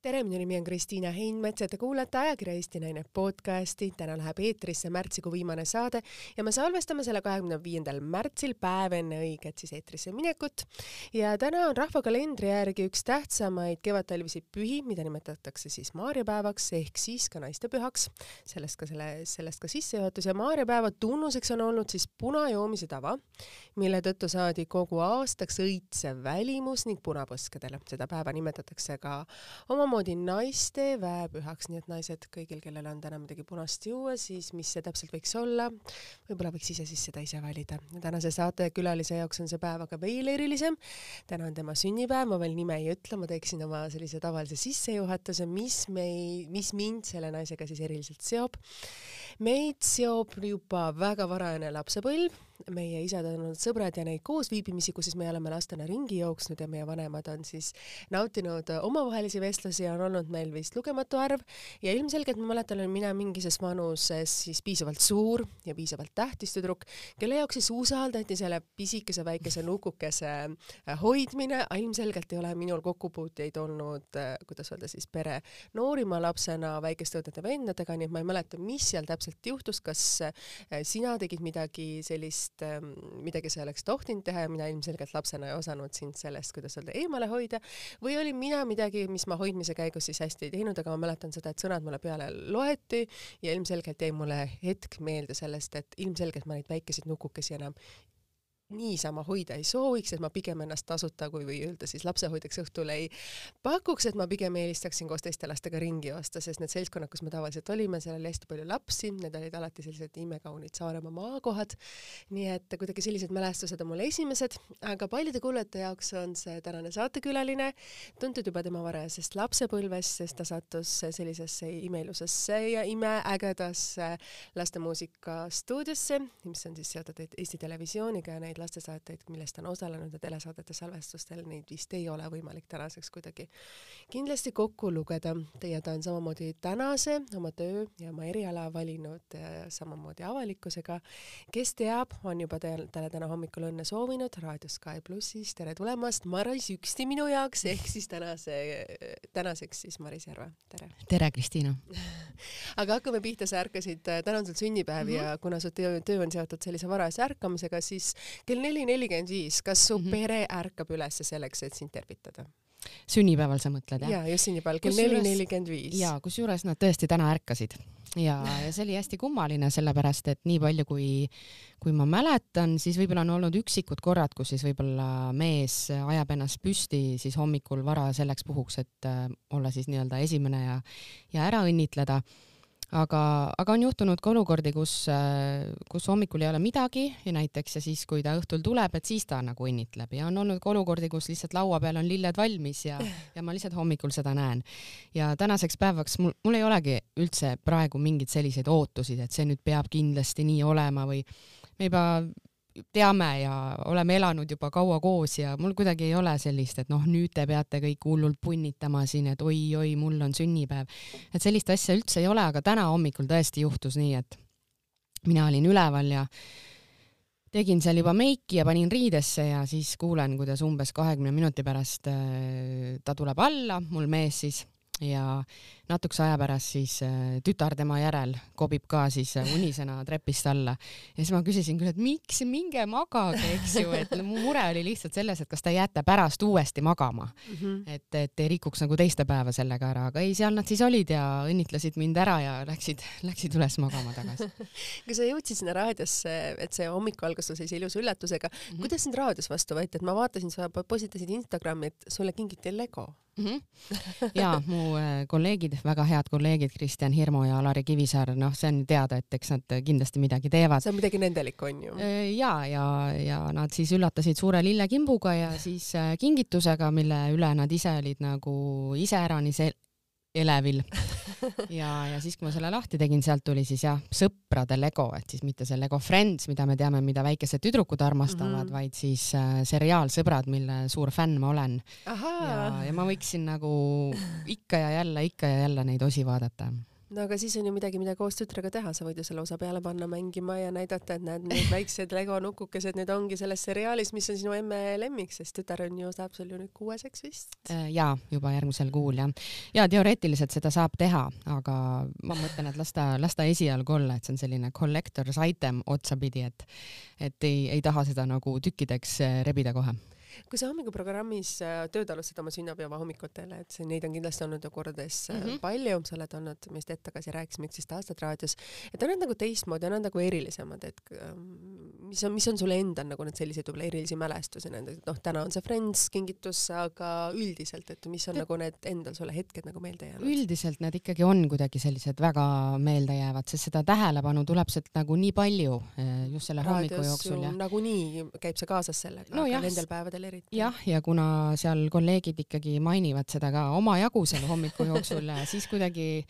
tere, minu nimi on Kristiina Heinmets ja te kuulate ajakirja Eesti Naine podcasti. täna läheb eetrisse märtsikuu viimane saade ja me salvestame selle kahekümne viiendal märtsil, päev enne õiget siis eetrisse minekut. ja täna on rahvakalendri järgi üks tähtsamaid kevadtalvisi pühi, mida nimetatakse siis maarjapäevaks ehk siis ka naistepühaks. sellest ka selle, sellest ka sissejuhatus ja maarjapäeva tunnuseks on olnud siis punajoomise tava, mille tõttu saadi kogu aastaks õitsev välimus ning punapõskedele. seda päeva nimetatakse ka oma samamoodi naiste väepühaks, nii et naised, kõigil, kellel on täna midagi punast juua, siis mis see täpselt võiks olla, võib-olla võiks ise siis seda ise valida. tänase saatekülalise jaoks on see päev aga veel erilisem. täna on tema sünnipäev, ma veel nime ei ütle, ma teeksin oma sellise tavalise sissejuhatuse, mis mei-, mis mind selle naisega siis eriliselt seob. meid seob juba väga varajane lapsepõlv meie isad on olnud sõbrad ja neid koosviibimisi, kus siis me oleme lastena ringi jooksnud ja meie vanemad on siis nautinud omavahelisi vestlusi on olnud meil vist lugematu arv. Ja ilmselgelt ma mäletan, olin mina mingises vanuses siis piisavalt suur ja piisavalt tähtis tüdruk, kelle jaoks siis usaldati selle pisikese väikese nukukese äh, hoidmine, ilmselgelt ei ole minul kokkupuuteid olnud, äh, kuidas öelda siis pere noorima lapsena väikeste õdede vendadega, nii et ma ei mäleta, mis seal täpselt juhtus, kas äh, sina tegid midagi sellist millest ähm, midagi sa ei oleks tohtinud teha ja mina ilmselgelt lapsena ei osanud sind sellest, kuidas öelda, eemale hoida. Või olin mina midagi, mis ma hoidmise käigus siis hästi ei teinud, aga ma mäletan seda, et sõnad mulle peale loeti ja ilmselgelt jäi mulle hetk meelde sellest, et ilmselgelt ma neid väikeseid nukukesi enam niisama hoida ei sooviks, et ma pigem ennast tasuta, kui või öelda siis lapsehoidjaks õhtul ei pakuks, et ma pigem eelistaksin koos teiste lastega ringi joosta, sest need seltskonnad, kus me tavaliselt olime, seal oli hästi palju lapsi, need olid alati sellised imekaunid Saaremaa maakohad. nii et kuidagi sellised mälestused on mul esimesed, aga paljude kuulajate jaoks on see tänane saatekülaline tuntud juba tema varajasest lapsepõlvest, sest ta sattus sellisesse imeilusasse ja imeägedasse lastemuusika stuudiosse, mis on siis seotud Eesti Televisiooniga ja neid lastesaateid, millest ta on osalenud ja telesaadete salvestustel, neid vist ei ole võimalik tänaseks kuidagi kindlasti kokku lugeda. ja ta on samamoodi tänase oma töö ja oma eriala valinud samamoodi avalikkusega. kes teab, on juba talle täna hommikul õnne soovinud Raadio Sky plussis. tere tulemast, Maris Üksti minu jaoks ehk siis tänase, tänaseks siis Maris Järve, tere. tere, Kristiina aga hakkame pihta, sa ärkasid, täna on sul sünnipäev mm -hmm. ja kuna su töö, töö on seotud sellise varajase ärkamisega, siis kell neli nelikümmend viis, kas su mm -hmm. pere ärkab üles selleks, et sind tervitada? sünnipäeval sa mõtled jah? jaa, just sünnipäeval kell neli nelikümmend viis. jaa, kusjuures nad tõesti täna ärkasid ja, ja see oli hästi kummaline, sellepärast et nii palju, kui, kui ma mäletan, siis võib-olla on olnud üksikud korrad, kus siis võib-olla mees ajab ennast püsti siis hommikul vara selleks puhuks, et äh, olla siis nii-öelda esimene ja, ja ära õnnitleda aga, aga on juhtunud ka olukordi, kus, äh, kus hommikul ei ole midagi ja näiteks ja siis, kui ta õhtul tuleb, et siis ta nagu õnnitleb ja on olnud ka olukordi, kus lihtsalt laua peal on lilled valmis ja, ja ma lihtsalt hommikul seda näen. ja tänaseks päevaks mul, mul ei olegi üldse praegu mingeid selliseid ootusid, et see nüüd peab kindlasti nii olema või me juba teame ja oleme elanud juba kaua koos ja mul kuidagi ei ole sellist, et noh, nüüd te peate kõik hullult punnitama siin, et oi-oi, mul on sünnipäev. et sellist asja üldse ei ole, aga täna hommikul tõesti juhtus nii, et mina olin üleval ja tegin seal juba meiki ja panin riidesse ja siis kuulen, kuidas umbes kahekümne minuti pärast äh, ta tuleb alla, mul mees siis, ja natukese aja pärast siis äh, tütar tema järel kobib ka siis äh, unisena trepist alla. ja siis ma küsisin küll, et miks, minge magage, eks ju, et mu mure oli lihtsalt selles, et kas te jääte pärast uuesti magama mm. -hmm. et, et ei rikuks nagu teiste päeva sellega ära, aga ei, seal nad siis olid ja õnnitlesid mind ära ja läksid, läksid üles magama tagasi kui sa jõudsid sinna raadiosse, et see hommik algas sul sellise ilusa üllatusega mm, -hmm. kuidas sind raadios vastu võeti, et ma vaatasin, sa postitasid Instagrami, et sulle kingiti Lego mm. -hmm. ja mu äh, kolleegid väga head kolleegid Kristjan Hirmu ja Alari Kivisaar, noh, see on teada, et eks nad kindlasti midagi teevad. see on midagi nendelikku, on ju? Äh, ja, ja, ja nad siis üllatasid suure lillekimbuga ja siis äh, kingitusega, mille üle nad ise olid nagu iseäranis elevil ja, ja siis, kui ma selle lahti tegin, sealt tuli siis jah, sõprade Lego, et siis mitte see Lego Friends, mida me teame, mida väikesed tüdrukud armastavad mm, -hmm. vaid siis äh, seriaalsõbrad, mille suur fänn ma olen. ja, ja ma võiksin nagu ikka ja jälle, ikka ja jälle neid osi vaadata no aga siis on ju midagi, mida koos tütrega teha, sa võid ju selle osa peale panna mängima ja näidata, et näed, need väiksed Lego nukukesed, need ongi selles seriaalis, mis on sinu emme lemmik, sest tütar on ju, saab sul ju nüüd kuueseks vist. Äh, jaa, juba järgmisel kuul jah. ja teoreetiliselt seda saab teha, aga ma mõtlen, et las ta, las ta esialgu olla, et see on selline collector's item otsapidi, et et ei, ei taha seda nagu tükkideks äh, rebida kohe kui sa hommikuprogrammis äh, tööd alustad oma sünnapäeva hommikutel, et see, neid on kindlasti olnud ju kordades mm -hmm. palju, sa oled olnud, me just hetk tagasi rääkisime, üksteist aastat raadios, et on need nagu teistmoodi, on nad nagu erilisemad, et ähm, mis on, mis on sulle endal nagu need selliseid võib-olla erilisi mälestusi nende, noh, täna on see Friends kingitus, aga üldiselt, et mis on Te... nagu need endal sulle hetked nagu meelde jäänud? üldiselt need ikkagi on kuidagi sellised väga meeldejäävad, sest seda tähelepanu tuleb sealt nagu nii palju äh, just selle Raadios hommiku jooksul ja nagunii käib see kaasas sellega no, aga nendel päevadel eriti. jah, ja kuna seal kolleegid ikkagi mainivad seda ka omajagu selle hommiku jooksul, siis kuidagi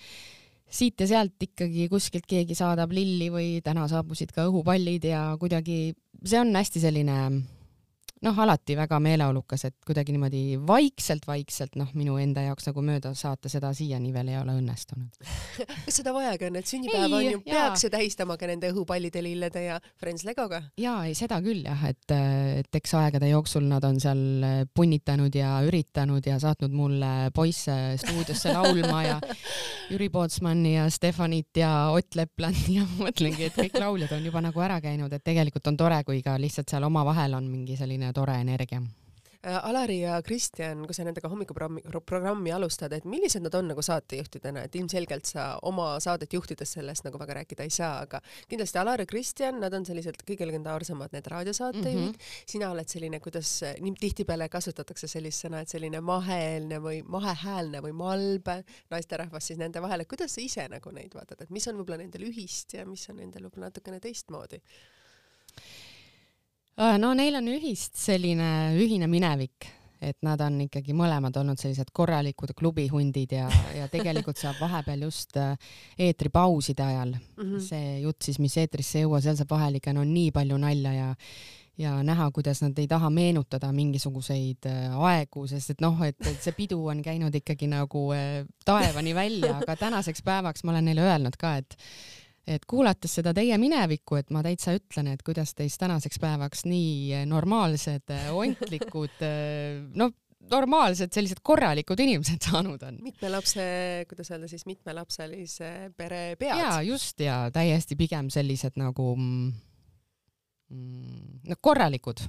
siit ja sealt ikkagi kuskilt keegi saadab lilli või täna saabusid ka õhupallid ja kuidagi see on hästi selline noh, alati väga meeleolukas, et kuidagi niimoodi vaikselt-vaikselt noh, minu enda jaoks nagu mööda saata, seda siiani veel ei ole õnnestunud kas seda vajagi on, et sünnipäeva on ju, peaks ju tähistama ka nende õhupallide, lillede ja Friends Legoga? jaa, ei seda küll jah, et, et eks aegade jooksul nad on seal punnitanud ja üritanud ja saatnud mulle poisse stuudiosse laulma ja Jüri Pootsmanni ja Stefanit ja Ott Lepland ja mõtlengi, et kõik lauljad on juba nagu ära käinud, et tegelikult on tore, kui ka lihtsalt seal omavahel on mingi selline tore energia äh, Alari ja Kristjan, kui sa nendega hommikuprogrammi, programmi alustad, et millised nad on nagu saatejuhtidena, et ilmselgelt sa oma saadet juhtides sellest nagu väga rääkida ei saa, aga kindlasti Alar ja Kristjan, nad on sellised kõige legendaarsemad need raadiosaatejuhid mm. -hmm. sina oled selline, kuidas nii tihtipeale kasutatakse sellist sõna, et selline maheelne või mahehäälne või malbe naisterahvas siis nende vahel, et kuidas sa ise nagu neid vaatad, et mis on võib-olla nendel ühist ja mis on nendel võib-olla natukene teistmoodi? Äh, no neil on ühist selline ühine minevik, et nad on ikkagi mõlemad olnud sellised korralikud klubihundid ja, ja tegelikult saab vahepeal just äh, eetripauside ajal mm -hmm. see jutt siis, mis eetrisse ei jõua, seal saab vahel ikka no nii palju nalja ja ja näha, kuidas nad ei taha meenutada mingisuguseid äh, aegu, sest et noh, et, et see pidu on käinud ikkagi nagu taevani välja, aga tänaseks päevaks ma olen neile öelnud ka, et et kuulates seda teie minevikku, et ma täitsa ütlen, et kuidas teist tänaseks päevaks nii normaalsed, ontlikud, no normaalsed sellised korralikud inimesed saanud on. mitme lapse, kuidas öelda siis, mitmelapselise pere pead. ja just ja täiesti pigem sellised nagu mm, no korralikud,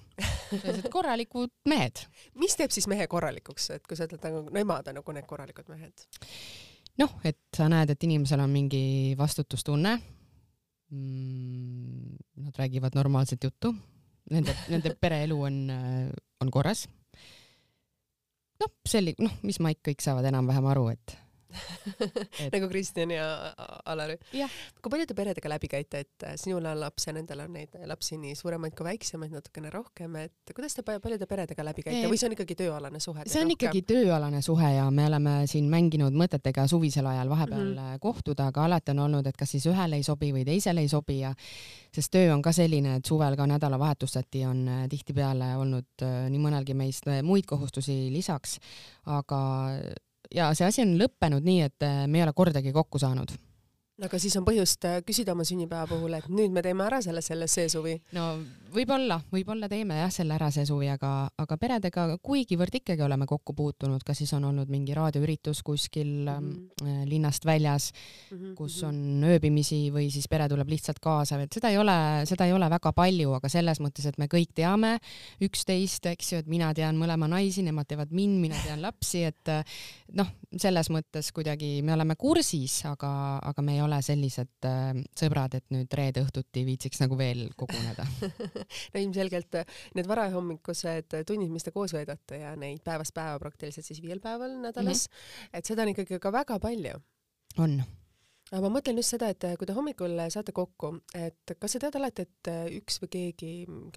sellised korralikud mehed. mis teeb siis mehe korralikuks, et kui sa ütled nagu nemad on nagu need korralikud mehed? Noh, et sa näed, et inimesel on mingi vastutustunne mm,. Nad räägivad normaalset juttu, nende, nende pereelu on, on korras. noh, selli-, noh, mis maik kõik saavad enam-vähem aru, et et... nagu Kristjan ja Alari. kui palju te peredega läbi käite, et äh, sinul on laps ja nendel on neid lapsi nii suuremaid kui väiksemaid natukene rohkem, et kuidas te paljude peredega läbi käite või see on ikkagi tööalane suhe? see on rohkem? ikkagi tööalane suhe ja me oleme siin mänginud mõtetega suvisel ajal vahepeal mm -hmm. kohtuda, aga alati on olnud, et kas siis ühele ei sobi või teisele ei sobi ja sest töö on ka selline, et suvel ka nädalavahetuseti on äh, tihtipeale olnud nii mõnelgi meist muid kohustusi lisaks, aga ja see asi on lõppenud nii, et äh, me ei ole kordagi kokku saanud aga siis on põhjust äh, küsida oma sünnipäeva puhul, et nüüd me teeme ära selle, selle see suvi. no võib-olla, võib-olla teeme jah selle ära see suvi, aga, aga peredega kuigivõrd ikkagi oleme kokku puutunud, kas siis on olnud mingi raadioüritus kuskil mm -hmm. linnast väljas mm, -hmm. kus mhm. on ööbimisi või siis pere tuleb lihtsalt kaasa, et seda ei ole, seda ei ole väga palju, aga selles mõttes, et me kõik teame üksteist, eks ju, et mina tean mõlema naisi, nemad teavad mind, mina tean lapsi, et noh, selles mõttes kuidagi me oleme kursis, aga, aga me ei ole ole sellised äh, sõbrad, et nüüd reede õhtuti viitsiks nagu veel koguneda no ilmselgelt äh, need varahommikused tunnid, mis te koos veedate ja neid päevast päeva praktiliselt siis viiel päeval nädalas mm, -hmm. et seda on ikkagi ka väga palju. on aga ma mõtlen just seda, et äh, kui te hommikul saate kokku, et kas sa tead alati, et äh, üks või keegi,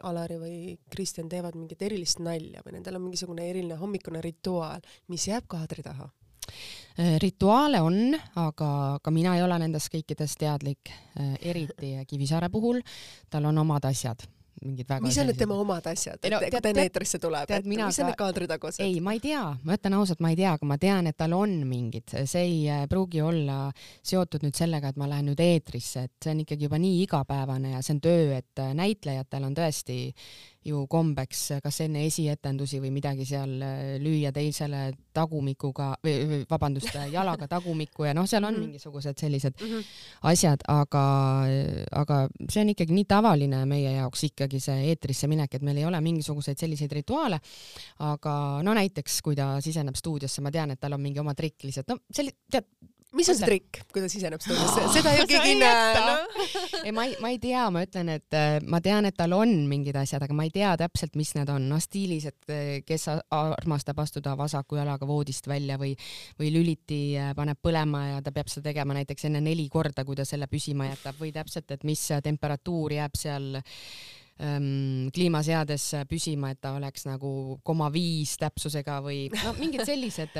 Alari või Kristjan teevad mingit erilist nalja või nendel on mingisugune eriline hommikune rituaal, mis jääb kaadri taha? Äh, rituaale on, aga ka mina ei ole nendest kõikidest teadlik, äh, eriti Kivisaare puhul. tal on omad asjad mingid väga mis on need tema omad asjad, Ei no et tead- kui ta tead- eetrisse tuleb, et mina mis on need kaadritagused? ei, ma ei tea, ma ütlen ausalt, ma ei tea, aga ma tean, et tal on mingid, see ei äh, pruugi olla seotud nüüd sellega, et ma lähen nüüd eetrisse, et see on ikkagi juba nii igapäevane ja see on töö, et näitlejatel on tõesti ju kombeks äh, kas enne esietendusi või midagi seal äh, lüüa teisele tagumikuga või vabandust, jalaga tagumikku ja noh, seal on Mhm. mingisugused sellised Mhm. asjad, aga, aga see on ikkagi nii tavaline meie jaoks ikkagi see eetrisse minek, et meil ei ole mingisuguseid selliseid rituaale. aga no näiteks, kui ta siseneb stuudiosse, ma tean, et tal on mingi oma trikk lihtsalt, no selli-, tead, mis on see trikk, kui ta siseneb stuudiosse, seda ju keegi ei näe no.. ei ma ei, ma ei tea, ma ütlen, et äh, ma tean, et tal on mingid asjad, aga ma ei tea täpselt, mis need on, noh stiilis, et äh, kes armastab astuda vasaku jalaga voodist välja või, või lüliti äh, paneb põlema ja ta peab seda tegema näiteks enne neli korda, kui ta selle püsima jätab või täpselt, et mis temperatuur jääb seal kliimaseades püsima, et ta oleks nagu koma viis täpsusega või no mingid sellised,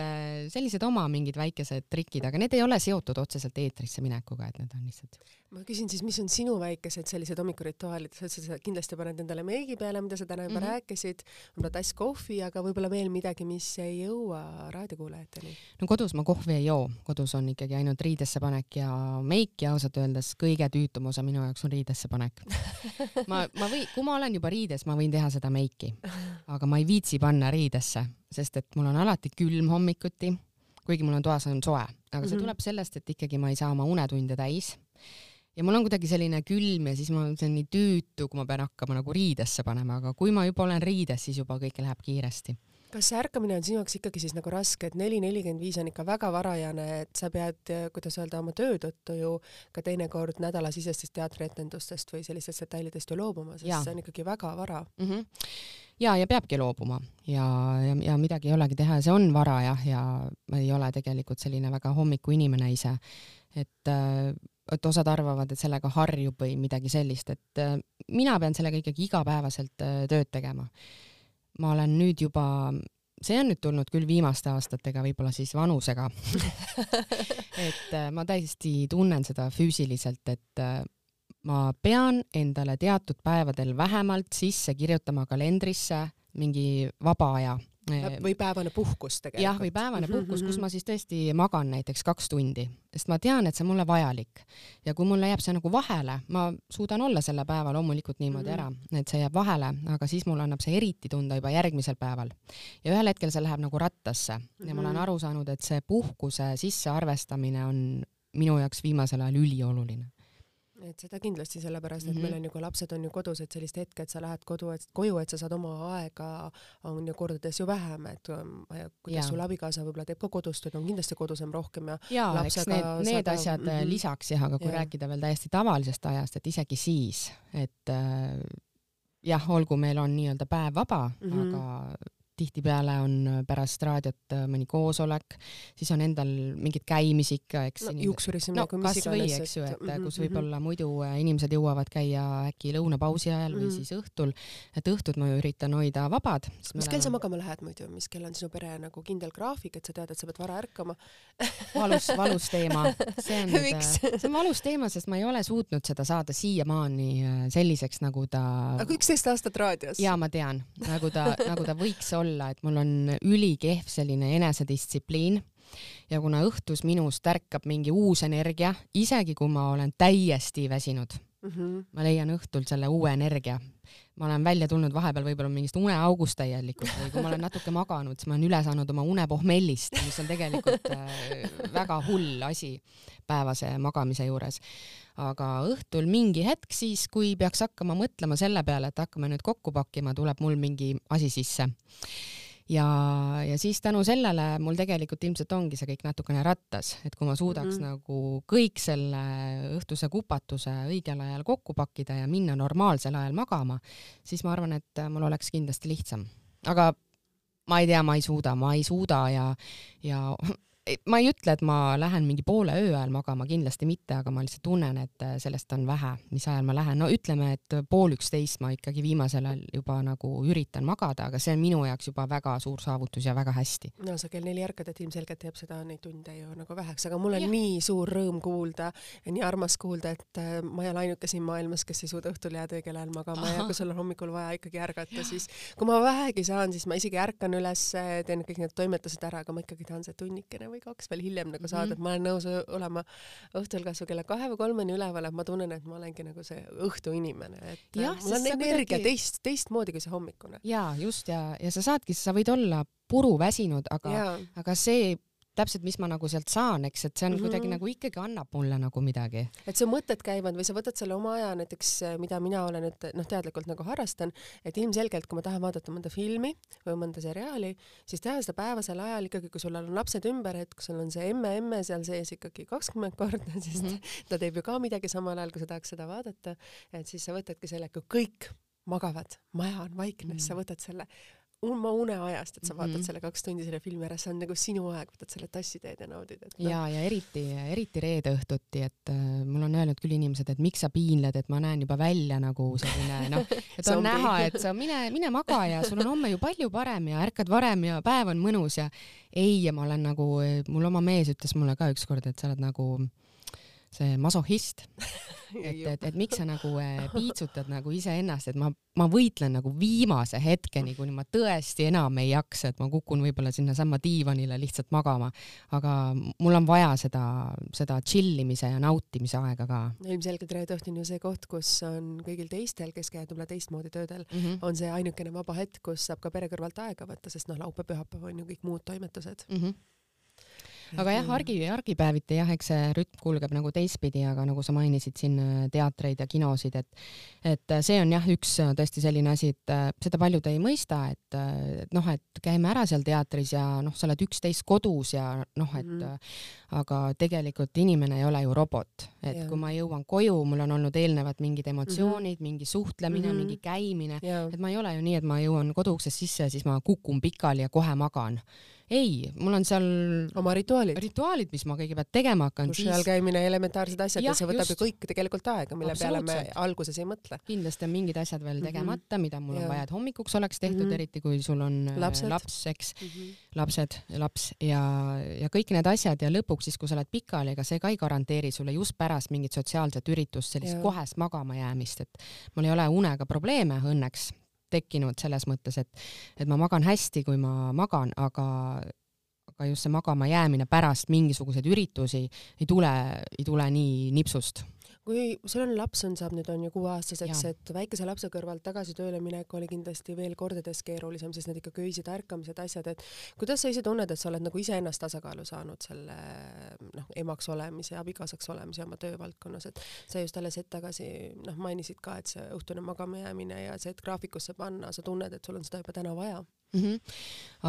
sellised oma mingid väikesed trikid, aga need ei ole seotud otseselt eetrisse minekuga, et need on lihtsalt ma küsin siis, mis on sinu väikesed sellised hommikurituaalid, sa ütlesid, sa kindlasti paned endale meigi peale, mida sa täna juba mm. -hmm. rääkisid, võib-olla tass kohvi, aga võib-olla veel midagi, mis ei jõua raadiokuulajateni. no kodus ma kohvi ei joo, kodus on ikkagi ainult riidesse panek ja meik ja ausalt öeldes kõige tüütum osa minu jaoks on riidesse panek. ma, ma võin, kui ma olen juba riides, ma võin teha seda meiki, aga ma ei viitsi panna riidesse, sest et mul on alati külm hommikuti, kuigi mul on toas on soe, aga see Mhm. tuleb sellest, et ikkagi ma ei saa oma unetunde täis ja mul on kuidagi selline külm ja siis ma, on nii tüütu, kui ma pean hakkama nagu riidesse panema, aga kui ma juba olen riides, siis juba kõik läheb kiiresti. kas see ärkamine on sinu jaoks ikkagi siis nagu raske, et neli nelikümmend viis on ikka väga varajane, et sa pead, kuidas öelda, oma töö tõttu ju ka teinekord nädalasisestest teatrietendustest või sellistest detailidest ju loobuma, sest Jaa. see on ikkagi väga vara. mm. -hmm. ja, ja peabki loobuma ja, ja, ja midagi ei olegi teha ja see on vara jah, ja ma ei ole tegelikult selline väga hommikuinimene ise. et, et osad arvavad, et sellega harjub või midagi sellist, et äh, mina pean sellega ikkagi igapäevaselt äh, tööd tegema. ma olen nüüd juba, see on nüüd tulnud küll viimaste aastatega, võib-olla siis vanusega. et äh, ma täiesti tunnen seda füüsiliselt, et ma pean endale teatud päevadel vähemalt sisse kirjutama kalendrisse mingi vaba aja. Või päevane puhkus tegelikult. jah, või päevane puhkus, kus ma siis tõesti magan näiteks kaks tundi, sest ma tean, et see on mulle vajalik. ja kui mulle jääb see nagu vahele, ma suudan olla selle päeva loomulikult niimoodi Mhm. ära, et see jääb vahele, aga siis mul annab see eriti tunda juba järgmisel päeval. ja ühel hetkel see läheb nagu rattasse ja ma olen Mhm. aru saanud, et see puhkuse sissearvestamine on minu jaoks viimasel ajal ülioluline. Et seda kindlasti sellepärast, et mm Mhm. -hmm. meil on ju ka lapsed on ju kodus, et sellist hetke, et sa lähed kodu, et koju, et sa saad oma aega, on ju kordades ju vähem, et tea, kuidas Jaa. sul abikaasa võib-olla teeb ka kodus tööd, on kindlasti kodusem rohkem ja jaa, eks need, need saada- asjad mm mhm. -hmm. lisaks jah, aga kui yeah. rääkida veel täiesti tavalisest ajast, et isegi siis, et äh, jah, olgu meil on nii-öelda päev vaba mm, Mhm. -hmm. aga tihtipeale on pärast raadiot äh, mõni koosolek, siis on endal mingid käimisi ikka, eks no, juuksurisse no minna, mis iganes, eks ju, et mhm, kus mhm. võib-olla muidu äh, inimesed jõuavad käia äkki lõunapausi ajal või Mhm. siis õhtul, et õhtud ma üritan hoida vabad. mis kell sa magama lähed muidu, mis kell on sinu pere nagu kindel graafik, et sa tead, et sa pead vara ärkama? valus, valus teema. see on nüüd, see on valus teema, sest ma ei ole suutnud seda saada siiamaani äh, selliseks, nagu ta aga üksteist aastat raadios. ja ma tean, nagu ta, nagu ta võiks olla, et mul on ülikehv selline enesedistsipliin ja kuna õhtus minust ärkab mingi uus energia, isegi kui ma olen täiesti väsinud, mm. -hmm. ma leian õhtul selle uue energia. Ma olen välja tulnud vahepeal võib-olla mingist uneaugust täielikult või kui ma olen natuke maganud, siis ma olen üle saanud oma unepohmellist, mis on tegelikult äh, väga hull asi päevase magamise juures. aga õhtul mingi hetk siis, kui peaks hakkama mõtlema selle peale, et hakkame nüüd kokku pakkima, tuleb mul mingi asi sisse ja, ja siis tänu sellele mul tegelikult ilmselt ongi see kõik natukene rattas, et kui ma suudaks mm. -hmm. nagu kõik selle õhtuse kupatuse õigel ajal kokku pakkida ja minna normaalsel ajal magama, siis ma arvan, et mul oleks kindlasti lihtsam. aga ma ei tea, ma ei suuda, ma ei suuda ja, ja ma ei ütle, et ma lähen mingi poole öö ajal magama, kindlasti mitte, aga ma lihtsalt tunnen, et äh, sellest on vähe, mis ajal ma lähen. no ütleme, et pool üksteist ma ikkagi viimasel ajal juba nagu üritan magada, aga see on minu jaoks juba väga suur saavutus ja väga hästi. no sa kell neli ärkad, et ilmselgelt teeb seda neid tunde ju nagu väheks, aga mul on ja. nii suur rõõm kuulda ja nii armas kuulda, et äh, ma ei ole ainuke siin maailmas, kes ei suuda õhtul jääda õigel ajal magama Aha. ja kui sul on hommikul vaja ikkagi ärgata, siis kui ma vähegi saan, siis ma isegi ärkan üles, teen kõik need toimetused ära, aga ma ikkagi tahan see tunnikene või kaks veel hiljem nagu saada mm, -hmm. et ma olen nõus olema õhtul kas või kella kahe või kolmeni üleval, et ma tunnen, et ma olengi nagu see õhtuinimene, et ja, mul on energia kuidagi... teist, teistmoodi kui see hommikune. jaa, just ja, ja sa saadki, sa võid olla puruväsinud, aga, aga see täpselt, mis ma nagu sealt saan, eks, et see on mm -hmm. kuidagi nagu ikkagi annab mulle nagu midagi. et su mõtted käivad või sa võtad selle oma aja näiteks, mida mina olen nüüd noh, teadlikult nagu harrastan, et ilmselgelt, kui ma tahan vaadata mõnda filmi või mõnda seriaali, siis teha seda päevasel ajal ikkagi, kui sul on lapsed ümber, et kui sul on see emme-emme seal sees ikkagi kakskümmend korda, sest mm -hmm. ta teeb ju ka midagi samal ajal, kui sa tahaks seda vaadata, et siis sa võtadki selle, kui kõik magavad, maja on vaikne mm, -hmm. sa võtad selle oma uneajast, et sa vaatad mm -hmm. selle kaks tundi selle filmi ära, see on nagu sinu aeg, võtad selle tassi teed ja naudid. No. ja, ja eriti, eriti reede õhtuti, et äh, mul on öelnud küll inimesed, et miks sa piinled, et ma näen juba välja nagu selline noh, et on näha, et sa mine, mine maga ja sul on homme ju palju parem ja ärkad varem ja päev on mõnus ja ei, ja ma olen nagu, mul oma mees ütles mulle ka ükskord, et sa oled nagu see masohhist et, et, et miks sa nagu äh, piitsutad nagu iseennast, et ma, ma võitlen nagu viimase hetkeni, kuni ma tõesti enam ei jaksa, et ma kukun võib-olla sinnasamma diivanile lihtsalt magama, aga mul on vaja seda, seda chill imise ja nautimise aega ka. ilmselgelt reede õhtu on ju see koht, kus on kõigil teistel, kes käivad võib-olla teistmoodi töödel mm, -hmm. on see ainukene vaba hetk, kus saab ka pere kõrvalt aega võtta, sest noh, laupäev-pühapäev on ju kõik muud toimetused mm. -hmm aga jah, argi, argipäeviti jah, eks see rütm kulgeb nagu teistpidi, aga nagu sa mainisid siin äh, teatreid ja kinosid, et et äh, see on jah, üks äh, tõesti selline asi, et seda paljud ei mõista, et noh, et käime ära seal teatris ja noh, sa oled üksteist kodus ja noh, et mm -hmm. aga tegelikult inimene ei ole ju robot, et ja. kui ma jõuan koju, mul on olnud eelnevalt mingid emotsioonid mm, -hmm. mingi suhtlemine mm, -hmm. mingi käimine, et ma ei ole ju nii, et ma jõuan koduuksest sisse ja siis ma kukun pikali ja kohe magan ei, mul on seal oma rituaalid, rituaalid, mis ma kõigepealt tegema hakkan. duši all käimine, elementaarsed asjad ja, ja see võtab just. ju kõik tegelikult aega, mille peale me alguses ei mõtle. kindlasti on mingid asjad veel mhm. tegemata mm, -hmm. mida mul ja. on vaja, et hommikuks oleks tehtud mm, -hmm. eriti kui sul on äh, lapsed. laps, eks mm, -hmm. lapsed, laps ja, ja kõik need asjad ja lõpuks siis, kui sa oled pikali, ega see ka ei garanteeri sulle just pärast mingit sotsiaalset üritust sellist ja. kohest magama jäämist, et mul ei ole unega probleeme õnneks tekkinud selles mõttes, et, et ma magan hästi, kui ma magan, aga aga just see magama jäämine pärast mingisuguseid üritusi ei tule, ei tule nii nipsust kui on laps, on, saab nüüd on ju kuueaastaseks, et väikese lapse kõrvalt tagasi tööle minek oli kindlasti veel kordades keerulisem, sest need ikkagi öised ärkamised, asjad, et kuidas sa ise tunned, et sa oled nagu iseennast tasakaalu saanud selle noh, emaks olemise, abikaasaks olemise oma töövaldkonnas, et sa just alles hetk tagasi noh, mainisid ka, et see õhtune magama jäämine ja see, et graafikusse panna, sa tunned, et sul on seda juba täna vaja mm. -hmm.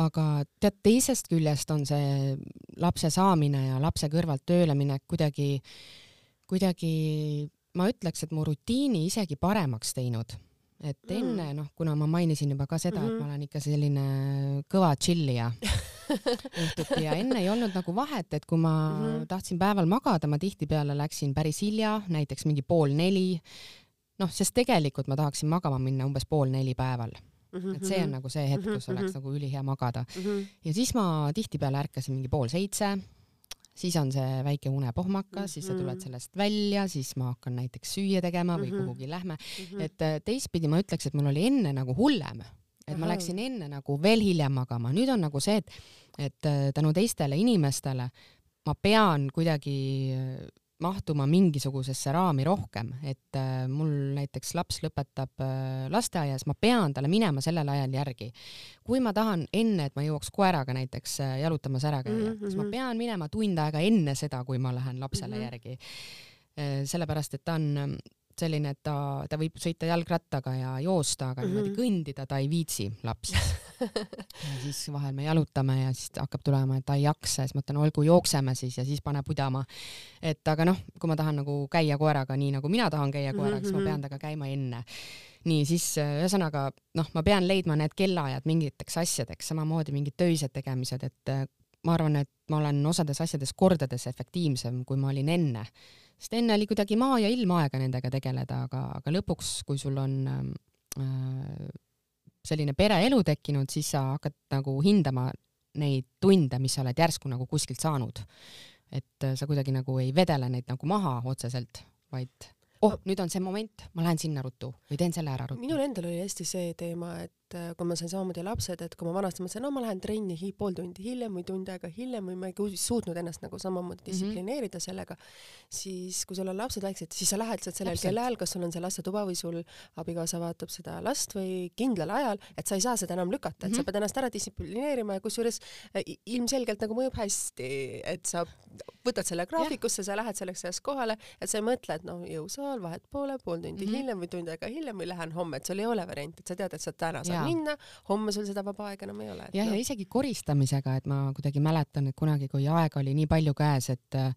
aga tead, teisest küljest on see lapse saamine ja lapse kõrvalt tööle minek kuidagi kuidagi ma ütleks, et mu rutiini isegi paremaks teinud. et mm. enne noh, kuna ma mainisin juba ka seda mm, -hmm. et mhm. ma olen ikka selline kõva tšillija õhtuti ja enne ei olnud nagu vahet, et kui ma mm -hmm. tahtsin päeval magada, ma tihtipeale läksin päris hilja, näiteks mingi pool neli. noh, sest tegelikult ma tahaksin magama minna umbes pool neli päeval Mm -hmm. et see on nagu see hetk, kus mm -hmm. oleks nagu ülihea magada mm. -hmm. ja siis ma tihtipeale ärkasin mingi pool seitse, siis on see väike unepohmakas mm, -hmm. siis sa tuled mhm. sellest välja, siis ma hakkan näiteks süüa tegema või mm -hmm. kuhugi lähme mm. -hmm. et äh, teistpidi ma ütleks, et mul oli enne nagu hullem, et Aha. ma läksin enne nagu veel hiljem magama, nüüd on nagu see, et, et äh, tänu teistele inimestele ma pean kuidagi äh, mahtuma mingisugusesse raami rohkem, et äh, mul näiteks laps lõpetab äh, lasteaias, ma pean talle minema sellel ajal järgi. kui ma tahan enne, et ma jõuaks koeraga näiteks äh, jalutamas ära käia mm, -hmm. siis ma pean minema tund aega enne seda, kui ma lähen lapsele mm -hmm. järgi. sellepärast, et ta on selline, et ta, ta võib sõita jalgrattaga ja joosta, aga mm -hmm. niimoodi mhm. kõndida ta ei viitsi, laps ja siis vahel me jalutame ja siis hakkab tulema, et ta ei jaksa ja siis ma ütlen, olgu, jookseme siis ja siis pane pudama. et aga noh, kui ma tahan nagu käia koeraga nii nagu mina tahan käia koeraga mm, -hmm. siis ma mhm. pean temaga käima enne. nii, siis ühesõnaga noh, ma pean leidma need kellaajad mingiteks asjadeks, samamoodi mingid töised tegemised, et ma arvan, et ma olen osades asjades kordades efektiivsem, kui ma olin enne. Sest enne oli kuidagi maa ja ilm aega nendega tegeleda, aga, aga lõpuks, kui sul on äh, selline pereelu tekkinud, siis sa hakkad nagu hindama neid tunde, mis sa oled järsku nagu kuskilt saanud. et äh, sa kuidagi nagu ei vedele neid nagu maha otseselt, vaid oh, nüüd on see moment, ma lähen sinna ruttu või teen selle ära ruttu. minul endal oli hästi see teema, et et äh, kui ma sain samamoodi lapsed, et kui ma vanasti mõtlesin, no ma lähen trenni hi pool tundi hiljem või tund aega hiljem või ma ei suutnud ennast nagu samamoodi mhm. distsiplineerida mm -hmm. sellega, siis kui sul on lapsed väiksed, siis sa lähed lihtsalt sellel kellaajal, kas sul on see lastetuba või sul abikaasa vaatab seda last või kindlal ajal, et sa ei saa seda enam lükata, et mm -hmm. sa mhm. pead ennast ära distsiplineerima ja kusjuures äh, ilmselgelt nagu mõjub hästi, et sa võtad selle graafikusse, sa lähed selleks ajaks kohale, et sa ei mõtle, et noh, jõusaal vahet poole, pool tundi mm -hmm. hiljem või tund aega hiljem või lähen homme, et sul ei ole varianti, et sa tead, et sa täna saad jaa. minna, homme sul seda vaba aega enam ei ole. jah, ja no. isegi koristamisega, et ma kuidagi mäletan, et kunagi, kui aega oli nii palju käes, et äh,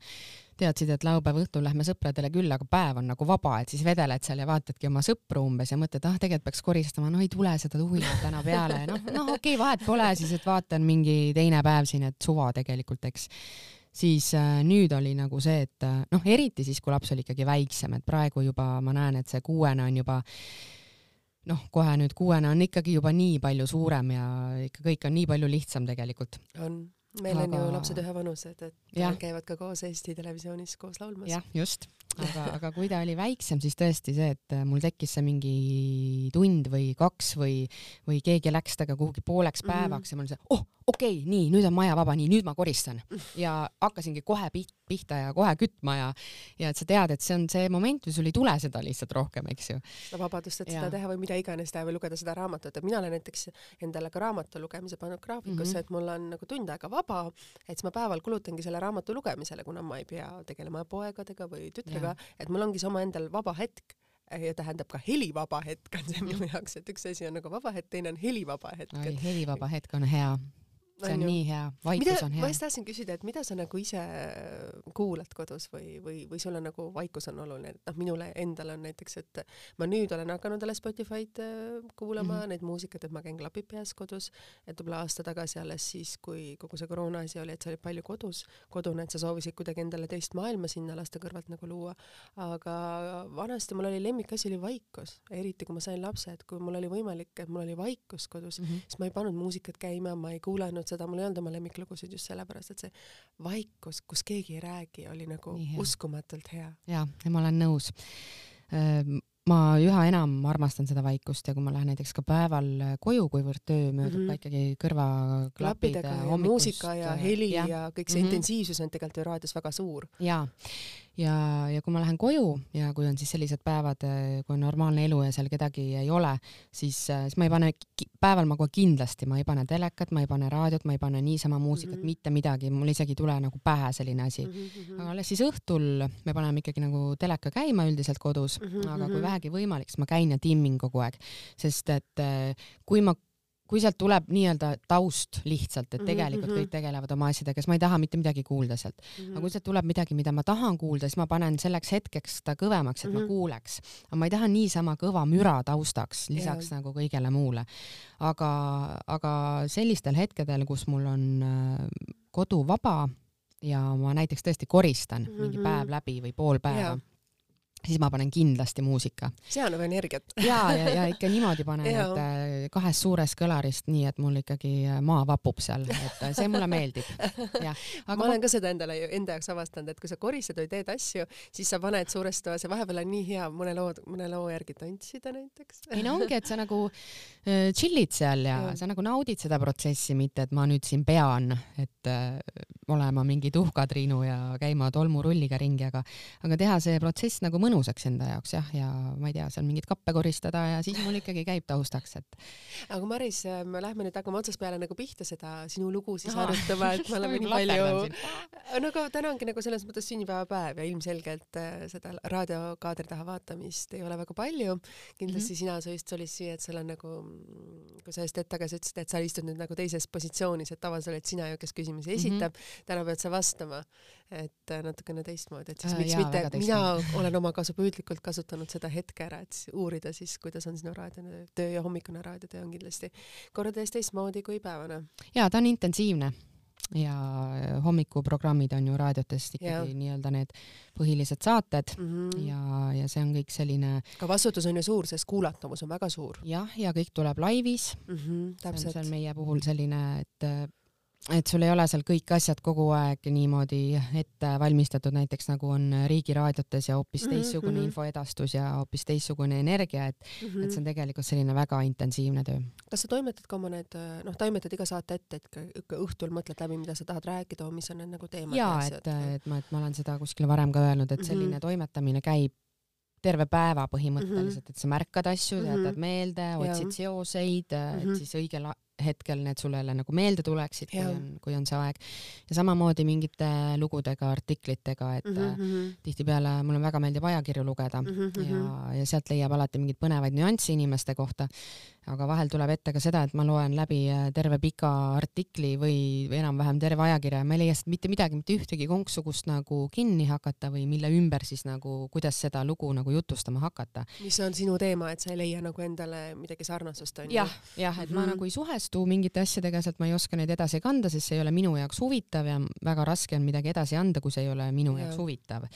teadsid, et laupäeva õhtul lähme sõpradele külla, aga päev on nagu vaba, et siis vedeled seal ja vaatadki oma sõpru umbes ja mõtled, ah, tegelikult peaks koristama, no ei tule seda tuhinat täna peale, noh, noh, okei okay,, vahet pole, siis et vaatan mingi teine päev siin, et suva tegelikult, eks siis äh, nüüd oli nagu see, et äh, noh, eriti siis, kui laps oli ikkagi väiksem, et praegu juba ma näen, et see kuuene on juba noh, kohe nüüd kuuene on ikkagi juba nii palju suurem ja ikka kõik on nii palju lihtsam tegelikult. on, meil aga... on ju lapsed ühevanused, et ja. käivad ka koos Eesti Televisioonis koos laulmas. jah, just, aga, aga kui ta oli väiksem, siis tõesti see, et mul tekkis see mingi tund või kaks või, või keegi läks temaga kuhugi pooleks mhm. päevaks mm -hmm. ja mul see, oh okei okay,, nii, nüüd on maja vaba, nii, nüüd ma koristan ja hakkasingi kohe pihta ja kohe kütma ja, ja et sa tead, et see on see moment või sul ei tule seda lihtsalt rohkem, eks ju. seda vabadust, et ja. seda teha või mida iganes teha või lugeda seda raamatut, et mina olen näiteks endale ka raamatu lugemise pannud graafikusse mm, -hmm. et mul on nagu tund aega vaba, et siis ma päeval kulutangi selle raamatu lugemisele, kuna ma ei pea tegelema poegadega või tütrega, et mul ongi see omaendal vaba hetk ja tähendab ka helivaba hetk on see minu jaoks, et üks asi on nagu vaba hetk, teine on helivaba hetk. helivaba hetk on hea see on, nii hea, vaikus mida, on hea. ma just tahtsin küsida, et mida sa nagu ise kuulad kodus või, või, või sulle nagu vaikus on oluline, et noh, minule endale on näiteks, et ma nüüd olen hakanud jälle Spotify'd äh, kuulama mm, -hmm. neid muusikat, et ma käin klapid peas kodus, et võib-olla aasta tagasi alles siis, kui kogu see koroona asi oli, et sa olid palju kodus, kodune, et sa soovisid kuidagi endale teist maailma sinna laste kõrvalt nagu luua, aga vanasti mul oli lemmikasi oli vaikus, eriti kui ma sain lapse, et kui mul oli võimalik, et mul oli vaikus kodus mm, -hmm. siis ma ei pannud muusikat käima, ma ei kuulanud seda, mul ei olnud oma lemmiklugusid just sellepärast, et see vaikus, kus keegi ei räägi, oli nagu hea. uskumatult hea. ja, ja ma olen nõus ma üha enam armastan seda vaikust ja kui ma lähen näiteks ka päeval koju, kuivõrd töö möödub mm -hmm. ka ikkagi kõrvaklapid muusika ja heli ja, ja kõik see mm -hmm. intensiivsus on tegelikult ju raadios väga suur. ja, ja, ja kui ma lähen koju ja kui on siis sellised päevad, eh, kui on normaalne elu ja seal kedagi ei ole, siis, eh, siis ma ei pane, päeval ma kohe kindlasti, ma ei pane telekat, ma ei pane raadiot, ma ei pane niisama muusikat mm, -hmm. mitte midagi, mul isegi ei tule nagu pähe selline asi mm. -hmm. aga alles siis õhtul me paneme ikkagi nagu teleka käima üldiselt kodus mm, -hmm. aga kui mhm. vähegi võimalik, siis ma käin ja timmin kogu aeg, sest et eh, kui ma kui sealt tuleb nii-öelda taust lihtsalt, et mhm, tegelikult mm -hmm. kõik tegelevad oma asjadega, siis ma ei taha mitte midagi kuulda sealt mm. -hmm. aga kui sealt tuleb midagi, mida ma tahan kuulda, siis ma panen selleks hetkeks ta kõvemaks, et mm -hmm. ma mhm. kuuleks. aga ma ei taha niisama kõva müra taustaks, lisaks yeah. nagu kõigele muule. aga, aga sellistel hetkedel, kus mul on äh, kodu vaba ja ma näiteks tõesti koristan mm -hmm. mingi päev läbi või pool päeva yeah siis ma panen kindlasti muusika. see annab energiat. ja, ja, ja ikka niimoodi panen, et äh, kahest suurest kõlarist, nii et mul ikkagi äh, maa vapub seal, et äh, see mulle meeldib. Aga ma olen ka seda endale, enda jaoks avastanud, et kui sa koristad või teed asju, siis sa paned suures toas ja vahepeal on nii hea mõne loo, mõne loo järgi tantsida näiteks. ei no ongi, et sa nagu chill'id seal ja, ja sa nagu naudid seda protsessi, mitte et ma nüüd siin pean, et äh, olema mingi tuhkatriinu ja käima tolmurulliga ringi, aga, aga teha see protsess nagu mõnusaks enda jaoks jah, ja ma ei tea, seal mingeid kappe koristada ja siis mul ikkagi käib taustaks, et. aga Maris, me lähme nüüd hakkame otsast peale nagu pihta seda sinu lugu siis arutama, et me oleme nii palju. no aga täna ongi nagu selles mõttes sünnipäevapäev ja ilmselgelt äh, seda raadiokaadri taha vaatamist ei ole väga palju. kindlasti mm -hmm. sina, sa just solisid, et sul on nagu, kui sa just hetk tagasi ütlesid, et sa istud nüüd nagu teises positsioonis, et tavaliselt oled sina ju, kes küsimusi esitab mm, -hmm. täna pead sa vastama, et äh, natukene teistmoodi, et siis äh, miks äh, jaa, mitte, mina olen oma kasupüüdlikult kasutanud seda hetke ära, et uurida siis, kuidas on sinu raadiotöö ja hommikune raadiotöö on kindlasti kordades teistmoodi kui päevane. ja ta on intensiivne ja hommikuprogrammid on ju raadiotes ikkagi nii-öelda need põhilised saated mm -hmm. ja, ja see on kõik selline. ka vastutus on ju suur, sest kuulatavus on väga suur. jah, ja kõik tuleb laivis mm. -hmm, täpselt. see on meie puhul selline, et et sul ei ole seal kõik asjad kogu aeg niimoodi ette valmistatud, näiteks nagu on riigiraadiotes ja hoopis mhm, teistsugune mm -hmm. infoedastus ja hoopis teistsugune energia, et mm, -hmm. et see on tegelikult selline väga intensiivne töö. kas sa toimetad ka oma need, noh, toimetad iga saate ette, et ikka õhtul mõtled läbi, mida sa tahad rääkida, mis on need nagu teemad? jaa, et, et ma, et ma olen seda kuskil varem ka öelnud, et selline mm -hmm. toimetamine käib terve päeva põhimõtteliselt, mhm. et sa märkad asju, jätad mhm. meelde, otsid seoseid, et siis õigel hetkel need sulle jälle nagu meelde tuleksid, kui on, kui on see aeg. ja samamoodi mingite lugudega, artiklitega, et mm -hmm. tihtipeale mulle väga meeldib ajakirju lugeda mm -hmm. ja, ja sealt leiab alati mingeid põnevaid nüansse inimeste kohta aga vahel tuleb ette ka seda, et ma loen läbi äh, terve pika artikli või enam-vähem terve ajakirja ja ma ei leia sealt mitte midagi, mitte ühtegi konksugust nagu kinni hakata või mille ümber siis nagu, kuidas seda lugu nagu jutustama hakata. mis on sinu teema, et sa ei leia nagu endale midagi sarnasust onju? jah, jah, et mm -hmm. ma mhm. nagu ei suhestu mingite asjadega, sest ma ei oska neid edasi kanda, sest see ei ole minu jaoks huvitav ja väga raske on midagi edasi anda, kui see ei ole minu ja. jaoks huvitav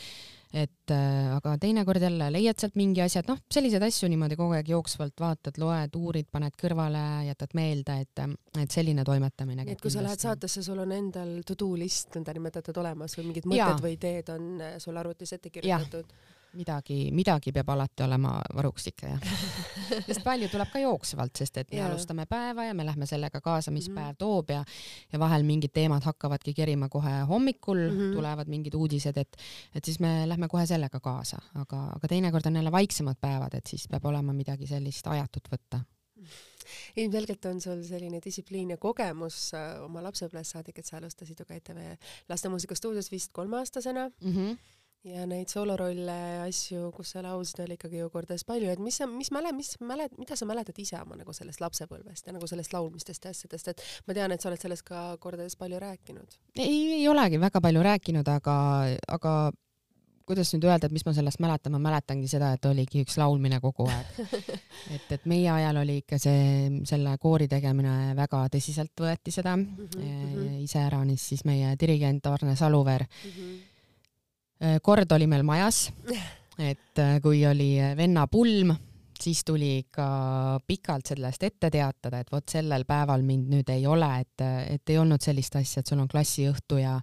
et äh, aga teinekord jälle leiad sealt mingi asja, et noh, selliseid asju niimoodi kogu aeg jooksvalt vaatad, loed, uurid, paned kõrvale, jätad meelde, et, et selline toimetamine. et kui sa lähed saatesse, sul on endal to do list nõndanimetatud olemas või mingid mõtted ja. või ideed on äh, sul arvutis ette kirjutatud? Midagi, midagi peab alati olema varuks ikka jah sest palju tuleb ka jooksvalt, sest et me ja. alustame päeva ja me lähme sellega kaasa, mis mm -hmm. päev toob ja ja vahel mingid teemad hakkavadki kerima kohe hommikul mm, -hmm. tulevad mingid uudised, et et siis me lähme kohe sellega kaasa, aga, aga teinekord on jälle vaiksemad päevad, et siis peab olema midagi sellist ajatut võtta ilmselgelt on sul selline distsipliin ja kogemus äh, oma lapsepõlvest saadik, et sa alustasid ju ka ETV lastemuusikastuudios vist kolmeaastasena mm. -hmm ja neid soolorolle asju, kus sa laulsid, oli ikkagi ju kordades palju, et mis sa, mis mäle-, mis mälet-, mida sa mäletad ise oma nagu sellest lapsepõlvest ja nagu sellest laulmistest ja asjadest, et ma tean, et sa oled sellest ka kordades palju rääkinud. ei, ei olegi väga palju rääkinud, aga, aga kuidas nüüd öelda, et mis ma sellest mäletan, ma mäletangi seda, et oligi üks laulmine kogu aeg. et, et meie ajal oli ikka see, selle koori tegemine väga tõsiselt võeti seda mm, -hmm. iseäranis siis meie dirigent Arne Saluveer mm. -hmm kord oli meil majas, et äh, kui oli äh, venna pulm, siis tuli ikka pikalt sellest ette teatada, et vot sellel päeval mind nüüd ei ole, et, et ei olnud sellist asja, et sul on klassiõhtu ja,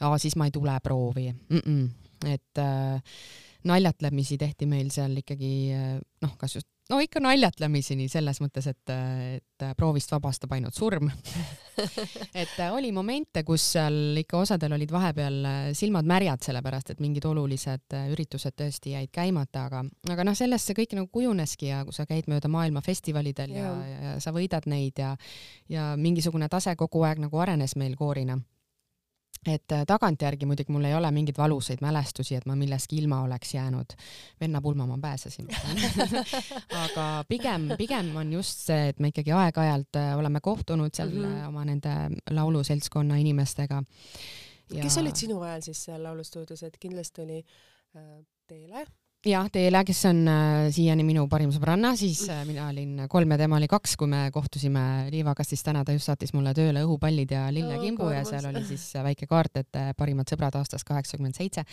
ja siis ma ei tule proovi mm. -mm. et äh, naljatlemisi tehti meil seal ikkagi noh, kas just no ikka naljatlemiseni selles mõttes, et, et proovist vabastab ainult surm. Et oli momente, kus seal ikka osadel olid vahepeal silmad märjad, sellepärast et mingid olulised üritused tõesti jäid käimata, aga, aga noh, sellest see kõik nagu kujuneski ja kui sa käid mööda maailma festivalidel ja, ja, ja sa võidad neid ja, ja mingisugune tase kogu aeg nagu arenes meil koorina et äh, tagantjärgi muidugi mul ei ole mingeid valusaid mälestusi, et ma millestki ilma oleks jäänud. venna pulma ma pääsesin aga pigem, pigem on just see, et me ikkagi aeg-ajalt äh, oleme kohtunud seal mm -hmm. oma nende lauluseltskonna inimestega. Ja... kes olid sinu ajal siis seal laulustuudios, et kindlasti oli äh, Teele jah, Teele, kes on äh, siiani minu parim sõbranna, siis äh, mina olin kolm ja tema oli kaks, kui me kohtusime liivakastis. täna ta just saatis mulle tööle õhupallid ja lillekimbu oh, ja seal oli siis äh, väike kaart, et parimad sõbrad aastast kaheksakümmend seitse.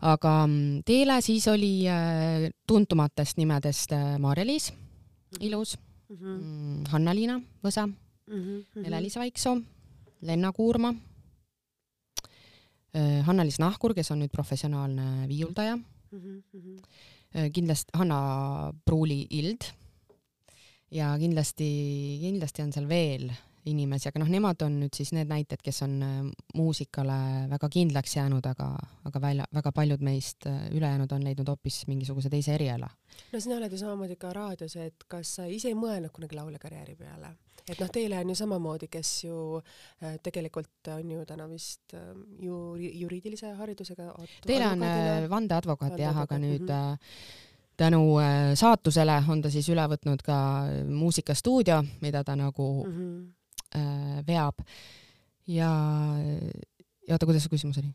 aga mm, Teele siis oli tuntumatest nimedest Maarja-Liis, mhm. ilus mm, -hmm. Hanna-Liina Võsa mm, -hmm. Ele-Liis Vaiksoo, Lenna Kuurma Hanna-Liis Nahkur, kes on nüüd professionaalne viiuldaja mm. -hmm. kindlasti Hanna Pruuli-Ild ja kindlasti, kindlasti on seal veel inimesi, aga noh, nemad on nüüd siis need näited, kes on äh, muusikale väga kindlaks jäänud, aga, aga välja, väga paljud meist äh, ülejäänud on leidnud hoopis mingisuguse teise eriala. no sina oled ju samamoodi ka raadios, et kas sa ise ei mõelnud kunagi lauljakarjääri peale? et noh, Teele on ju samamoodi, kes ju äh, tegelikult on ju täna vist ju juriidilise haridusega. Teele on vandeadvokaat jah, aga nüüd mm -hmm. tänu saatusele on ta siis üle võtnud ka muusikastuudio, mida ta nagu mm -hmm. Äh, veab ja oota, kuidas see küsimus oli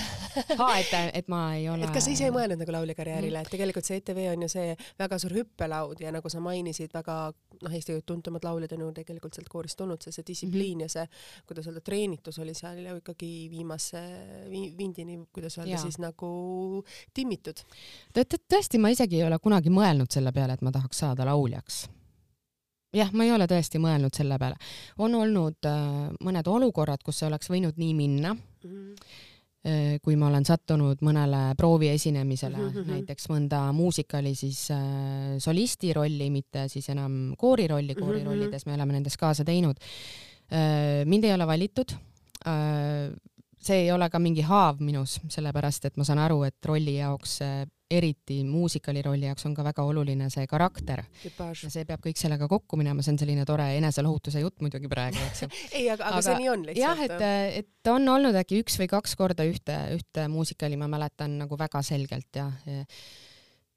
aa, et, et ma ei ole. et kas sa ise ei mõelnud nagu lauljakarjäärile et tegelikult see ETV on ju see väga suur hüppelaud ja nagu sa mainisid, väga noh, Eesti tuntumad lauljad on ju tegelikult sealt koorist tulnud, see, see distsipliin mm -hmm. ja see, kuidas öelda, treenitus oli seal ju ikkagi viimase vi, vindini, kuidas öelda ja. siis nagu timmitud. tõesti, ma isegi ei ole kunagi mõelnud selle peale, et ma tahaks saada lauljaks jah, ma ei ole tõesti mõelnud selle peale. on olnud äh, mõned olukorrad, kus see oleks võinud nii minna mm. -hmm kui ma olen sattunud mõnele prooviesinemisele mm, -hmm. näiteks mõnda muusikali siis äh, solisti rolli, mitte siis enam koori rolli, koorirollides me oleme nendes kaasa teinud äh,. mind ei ole valitud äh,. see ei ole ka mingi haav minus, sellepärast et ma saan aru, et rolli jaoks eriti muusikali rolli jaoks on ka väga oluline see karakter. ja see peab kõik sellega kokku minema, see on selline tore eneselohutuse jutt muidugi praegu, eks ju. ei, aga, aga see nii on lihtsalt. jah, et, et on olnud äkki üks või kaks korda ühte, ühte muusikali, ma mäletan nagu väga selgelt ja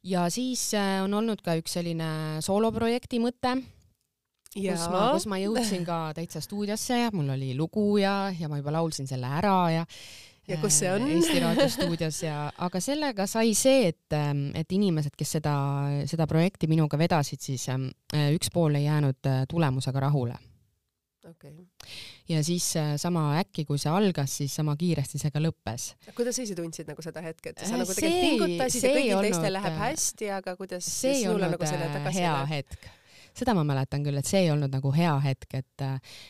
ja siis äh, on olnud ka üks selline sooloprojekti mõte Ja. kus ma, kus ma jõudsin ka täitsa stuudiosse ja mul oli lugu ja, ja ma juba laulsin selle ära ja ja kus see on? Äh, Eesti Raadio stuudios ja, aga sellega sai see, et, ähm, et inimesed, kes seda, seda projekti minuga vedasid, siis ähm, äh, üks pool ei jäänud äh, tulemusega rahule okay.. ja siis sama äkki, kui see algas, siis sama kiiresti see ka lõppes. kuidas sa ise tundsid nagu seda hetke, et sa nagu tegelikult pingutasid ja kõigil teistel läheb hästi, aga kuidas see ei olnud nagu hea hetk seda ma mäletan küll, et see ei olnud nagu hea hetk, et,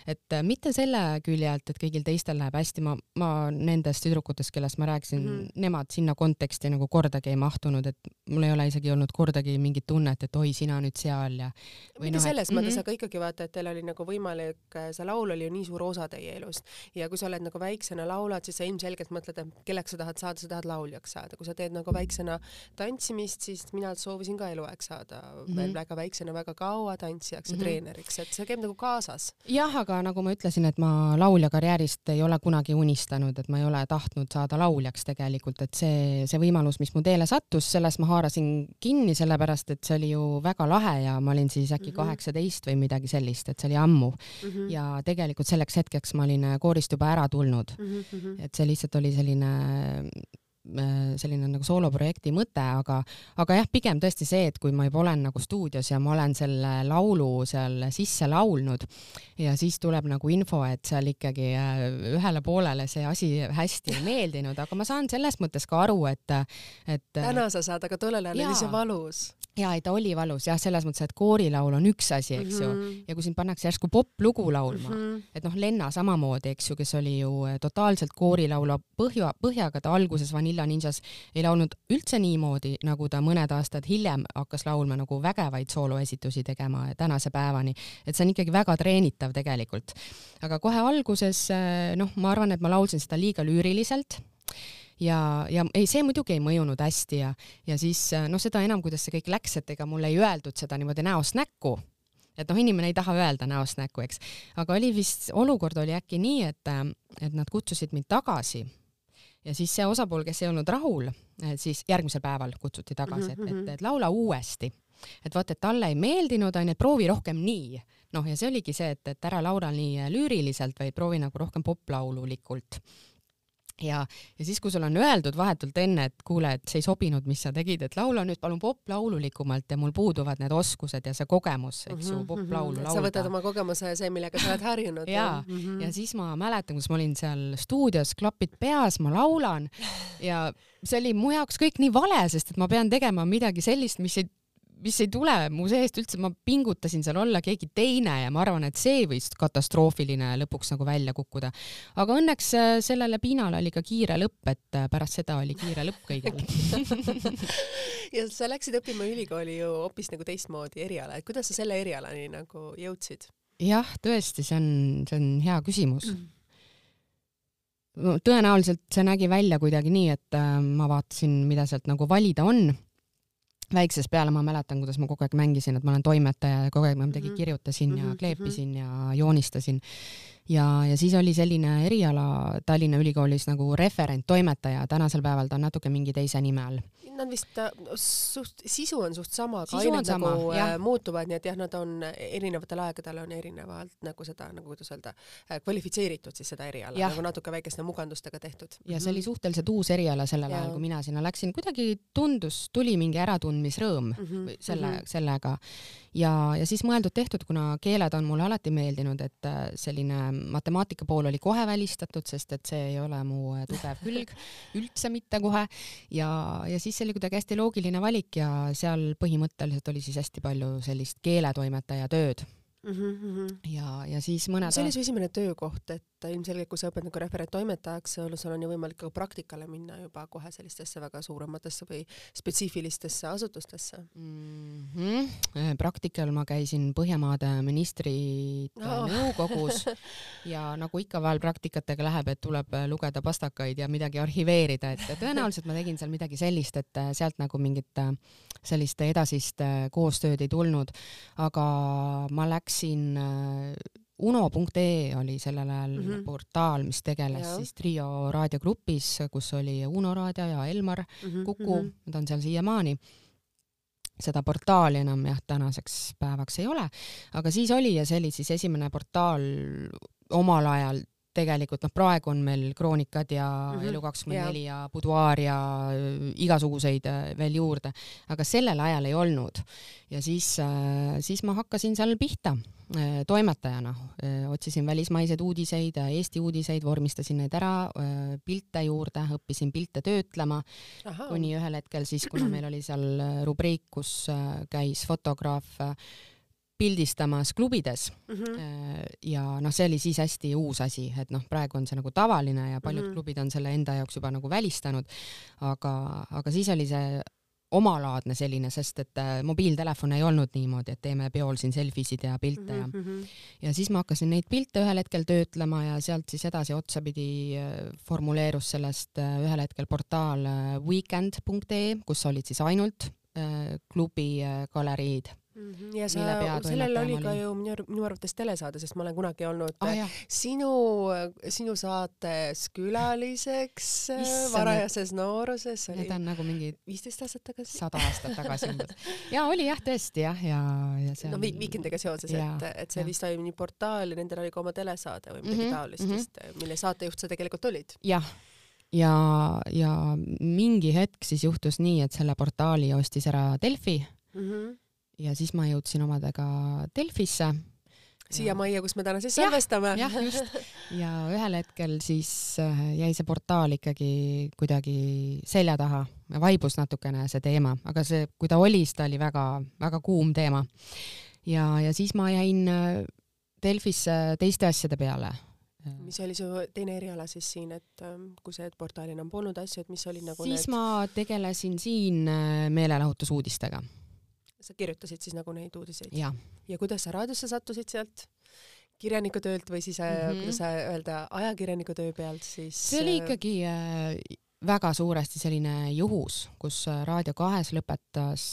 et mitte selle külje alt, et kõigil teistel läheb hästi, ma, ma nendest tüdrukutest, kellest ma rääkisin mm, -hmm. nemad sinna konteksti nagu kordagi ei mahtunud, et mul ei ole isegi olnud kordagi mingit tunnet, et oi, sina nüüd seal ja. mitte no, selles et, mõttes mm, -hmm. aga ikkagi vaata, et teil oli nagu võimalik, see laul oli ju nii suur osa teie elust ja kui sa oled nagu väiksena laulad, siis sa ilmselgelt mõtled, et kelleks sa tahad saada, sa tahad lauljaks saada, kui sa teed nagu väiksena tantsimist, siis mina soovisin ka eluaeg saada mm -hmm. veel väga väiksena väga kaua tantsijaks ja mm -hmm. treeneriks, et see käib nagu kaasas. jah, aga nagu ma ütlesin, et ma laulja karjäärist ei ole kunagi unistanud, et ma ei ole tahtnud saada lauljaks tegelikult, et see, see võimalus, mis mu teele sattus, sellest ma haarasin kinni, sellepärast et see oli ju väga lahe ja ma olin siis äkki mhm. kaheksateist mm -hmm. või midagi sellist, et see oli ammu mm. -hmm. ja tegelikult selleks hetkeks ma olin koorist juba ära tulnud mm. -hmm. et see lihtsalt oli selline selline nagu sooloprojekti mõte, aga, aga jah, pigem tõesti see, et kui ma juba olen nagu stuudios ja ma olen selle laulu seal sisse laulnud ja siis tuleb nagu info, et seal ikkagi äh, ühele poolele see asi hästi ei meeldinud, aga ma saan selles mõttes ka aru, et, et. täna sa saad, aga tollel ajal oli see valus ja ei, ta oli valus jah, selles mõttes, et koorilaul on üks asi, eks mm -hmm. ju, mhm. ja kui sind pannakse järsku poplugu laulma mm, -hmm. et noh, Lenna samamoodi, eks ju, kes oli ju eh, totaalselt koorilaulu põhja, põhjaga, ta alguses Vanilla Ninjas ei laulnud üldse niimoodi, nagu ta mõned aastad hiljem hakkas laulma nagu vägevaid sooloesitusi tegema tänase päevani, et see on ikkagi väga treenitav tegelikult. aga kohe alguses eh, noh, ma arvan, et ma laulsin seda liiga lüüriliselt ja, ja ei, see muidugi ei mõjunud hästi ja, ja siis noh, seda enam, kuidas see kõik läks, et ega mulle ei öeldud seda niimoodi näost näkku. Et noh, inimene ei taha öelda näost näkku, eks, aga oli vist, olukord oli äkki nii, et, et nad kutsusid mind tagasi. Ja siis see osapool, kes ei olnud rahul, siis järgmisel päeval kutsuti tagasi, et, et, mhm, et laula uuesti. et vaata, et talle ei meeldinud, onju, et proovi rohkem nii. noh, ja see oligi see, et, et ära laula nii lüüriliselt, vaid proovi nagu rohkem poplaululikult ja, ja siis, kui sulle on öeldud vahetult enne, et kuule, et see ei sobinud, mis sa tegid, et laula nüüd palun poplaululikumalt ja mul puuduvad need oskused ja see kogemus, eks ju, mhm, poplaulu laulda. sa võtad oma kogemuse ja see, millega sa oled harjunud. ja, mm, -hmm. ja siis ma mäletan, kus ma olin seal stuudios, klapid peas, ma laulan ja see oli mu jaoks kõik nii vale, sest et ma pean tegema midagi sellist, mis ei mis ei tule mu seest üldse, ma pingutasin seal olla keegi teine ja ma arvan, et see võis katastroofiline lõpuks nagu välja kukkuda. aga õnneks äh, sellele piinale oli ka kiire lõpp, et äh, pärast seda oli kiire lõpp kõigil. Ja sa läksid õppima ülikooli ju hoopis nagu teistmoodi eriala, et kuidas sa selle erialani nagu jõudsid? jah, tõesti, see on, see on hea küsimus. Mm. Tõenäoliselt see nägi välja kuidagi nii, et äh, ma vaatasin, mida sealt nagu valida on väiksest peale ma mäletan, kuidas ma kogu aeg mängisin, et ma olen toimetaja ja kogu aeg ma midagi mhm. kirjutasin ja mhm, kleepisin ja joonistasin. ja, ja siis oli selline eriala Tallinna Ülikoolis nagu referenttoimetaja, tänasel päeval ta on natuke mingi teise nime all. Nad vist suht, sisu on suht sama, aga ained sama, nagu jah. Muutuvad, nii et jah, nad on erinevatel aegadel on erinevalt nagu seda, nagu kuidas öelda, äh, kvalifitseeritud siis seda eriala, nagu natuke väikeste mugandustega tehtud. ja see oli mhm. suhteliselt uus eriala sellel ajal, kui mina sinna läksin, kuidagi tundus, tuli mingi äratundmisrõõm mm -hmm. selle mm, -hmm. sellega ja, ja siis mõeldud-tehtud, kuna keeled on mulle alati meeldinud, et äh, selline matemaatika pool oli kohe välistatud, sest et see ei ole mu äh, tugev külg üldse mitte kohe ja, ja siis see oli kuidagi hästi loogiline valik ja seal põhimõtteliselt oli siis hästi palju sellist keeletoimetaja tööd mm. -hmm. ja, ja siis mõned. see oli su esimene töökoht, et ilmselgelt, kui sa õpid nagu referenttoimetajaks, sul on ju võimalik ka praktikale minna juba kohe sellistesse väga suurematesse või spetsiifilistesse asutustesse mm. -hmm. praktikal ma käisin Põhjamaade ministrite oh. nõukogus ja nagu ikka vahel praktikatega läheb, et tuleb lugeda pastakaid ja midagi arhiveerida, et tõenäoliselt ma tegin seal midagi sellist, et sealt nagu mingit sellist edasist koostööd ei tulnud, aga ma läksin läksin äh, uno.ee oli sellel ajal mm -hmm. portaal, mis tegeles ja. siis Trio raadiogrupis, kus oli Uno raadio ja Elmar mm -hmm. Kuku, mhm. nad on seal siiamaani. seda portaali enam jah, tänaseks päevaks ei ole, aga siis oli ja see oli siis esimene portaal omal ajal tegelikult noh, praegu on meil Kroonikad ja mm -hmm. Elu24 ja Buduaar ja äh, igasuguseid äh, veel juurde, aga sellel ajal ei olnud. ja siis, äh, siis ma hakkasin seal pihta toimetajana, otsisin välismaiseid uudiseid, Eesti uudiseid, vormistasin neid ära, pilte juurde, õppisin pilte töötlema, kuni ühel hetkel siis, kuna meil oli seal rubriik, kus käis fotograaf pildistamas klubides mm. -hmm. ja noh, see oli siis hästi uus asi, et noh, praegu on see nagu tavaline ja paljud mm -hmm. klubid on selle enda jaoks juba nagu välistanud, aga, aga siis oli see omalaadne selline, sest et äh, mobiiltelefon ei olnud niimoodi, et teeme peol siin selfisid ja pilte mm -hmm. ja mhm. ja siis ma hakkasin neid pilte ühel hetkel töötlema ja sealt siis edasi otsapidi äh, formuleerus sellest ühel hetkel portaal weekend.ee, kus olid siis ainult klubi galeriid. Ja sa, sellel oli ka ju minu, minu arvates telesaade, sest ma olen kunagi olnud oh, jah. sinu, sinu saates külaliseks Issand, varajases nooruses. Need on nagu mingi viisteist aastat tagasi. sada aastat tagasi umbes. ja oli jah, tõesti jah, ja, ja see on. no Viikindiga seoses, et, et see ja. vist oli nii portaal ja nendel oli ka oma telesaade või midagi mm -hmm, taolist mm, -hmm. vist, mille saatejuht sa tegelikult olid. jah ja, ja mingi hetk siis juhtus nii, et selle portaali ostis ära Delfi mm. -hmm ja siis ma jõudsin omadega Delfisse. siia majja, kus me täna siis salvestame. jah, just. ja ühel hetkel siis äh, jäi see portaal ikkagi kuidagi selja taha, vaibus natukene see teema, aga see, kui ta oli, siis ta oli väga-väga kuum teema. ja, ja siis ma jäin äh, Delfisse teiste asjade peale mis oli su teine eriala siis siin, et ähm, kui see portaal enam polnud asju, et mis olid nagu siis need... ma tegelesin siin äh, meelelahutusuudistega sa kirjutasid siis nagu neid uudiseid? ja, kuidas sa raadiosse sattusid sealt? kirjaniku töölt või siis mm, -hmm. kuidas sa öelda, ajakirjaniku töö pealt siis? see oli äh, ikkagi äh, väga suuresti selline juhus, kus äh, Raadio kahes lõpetas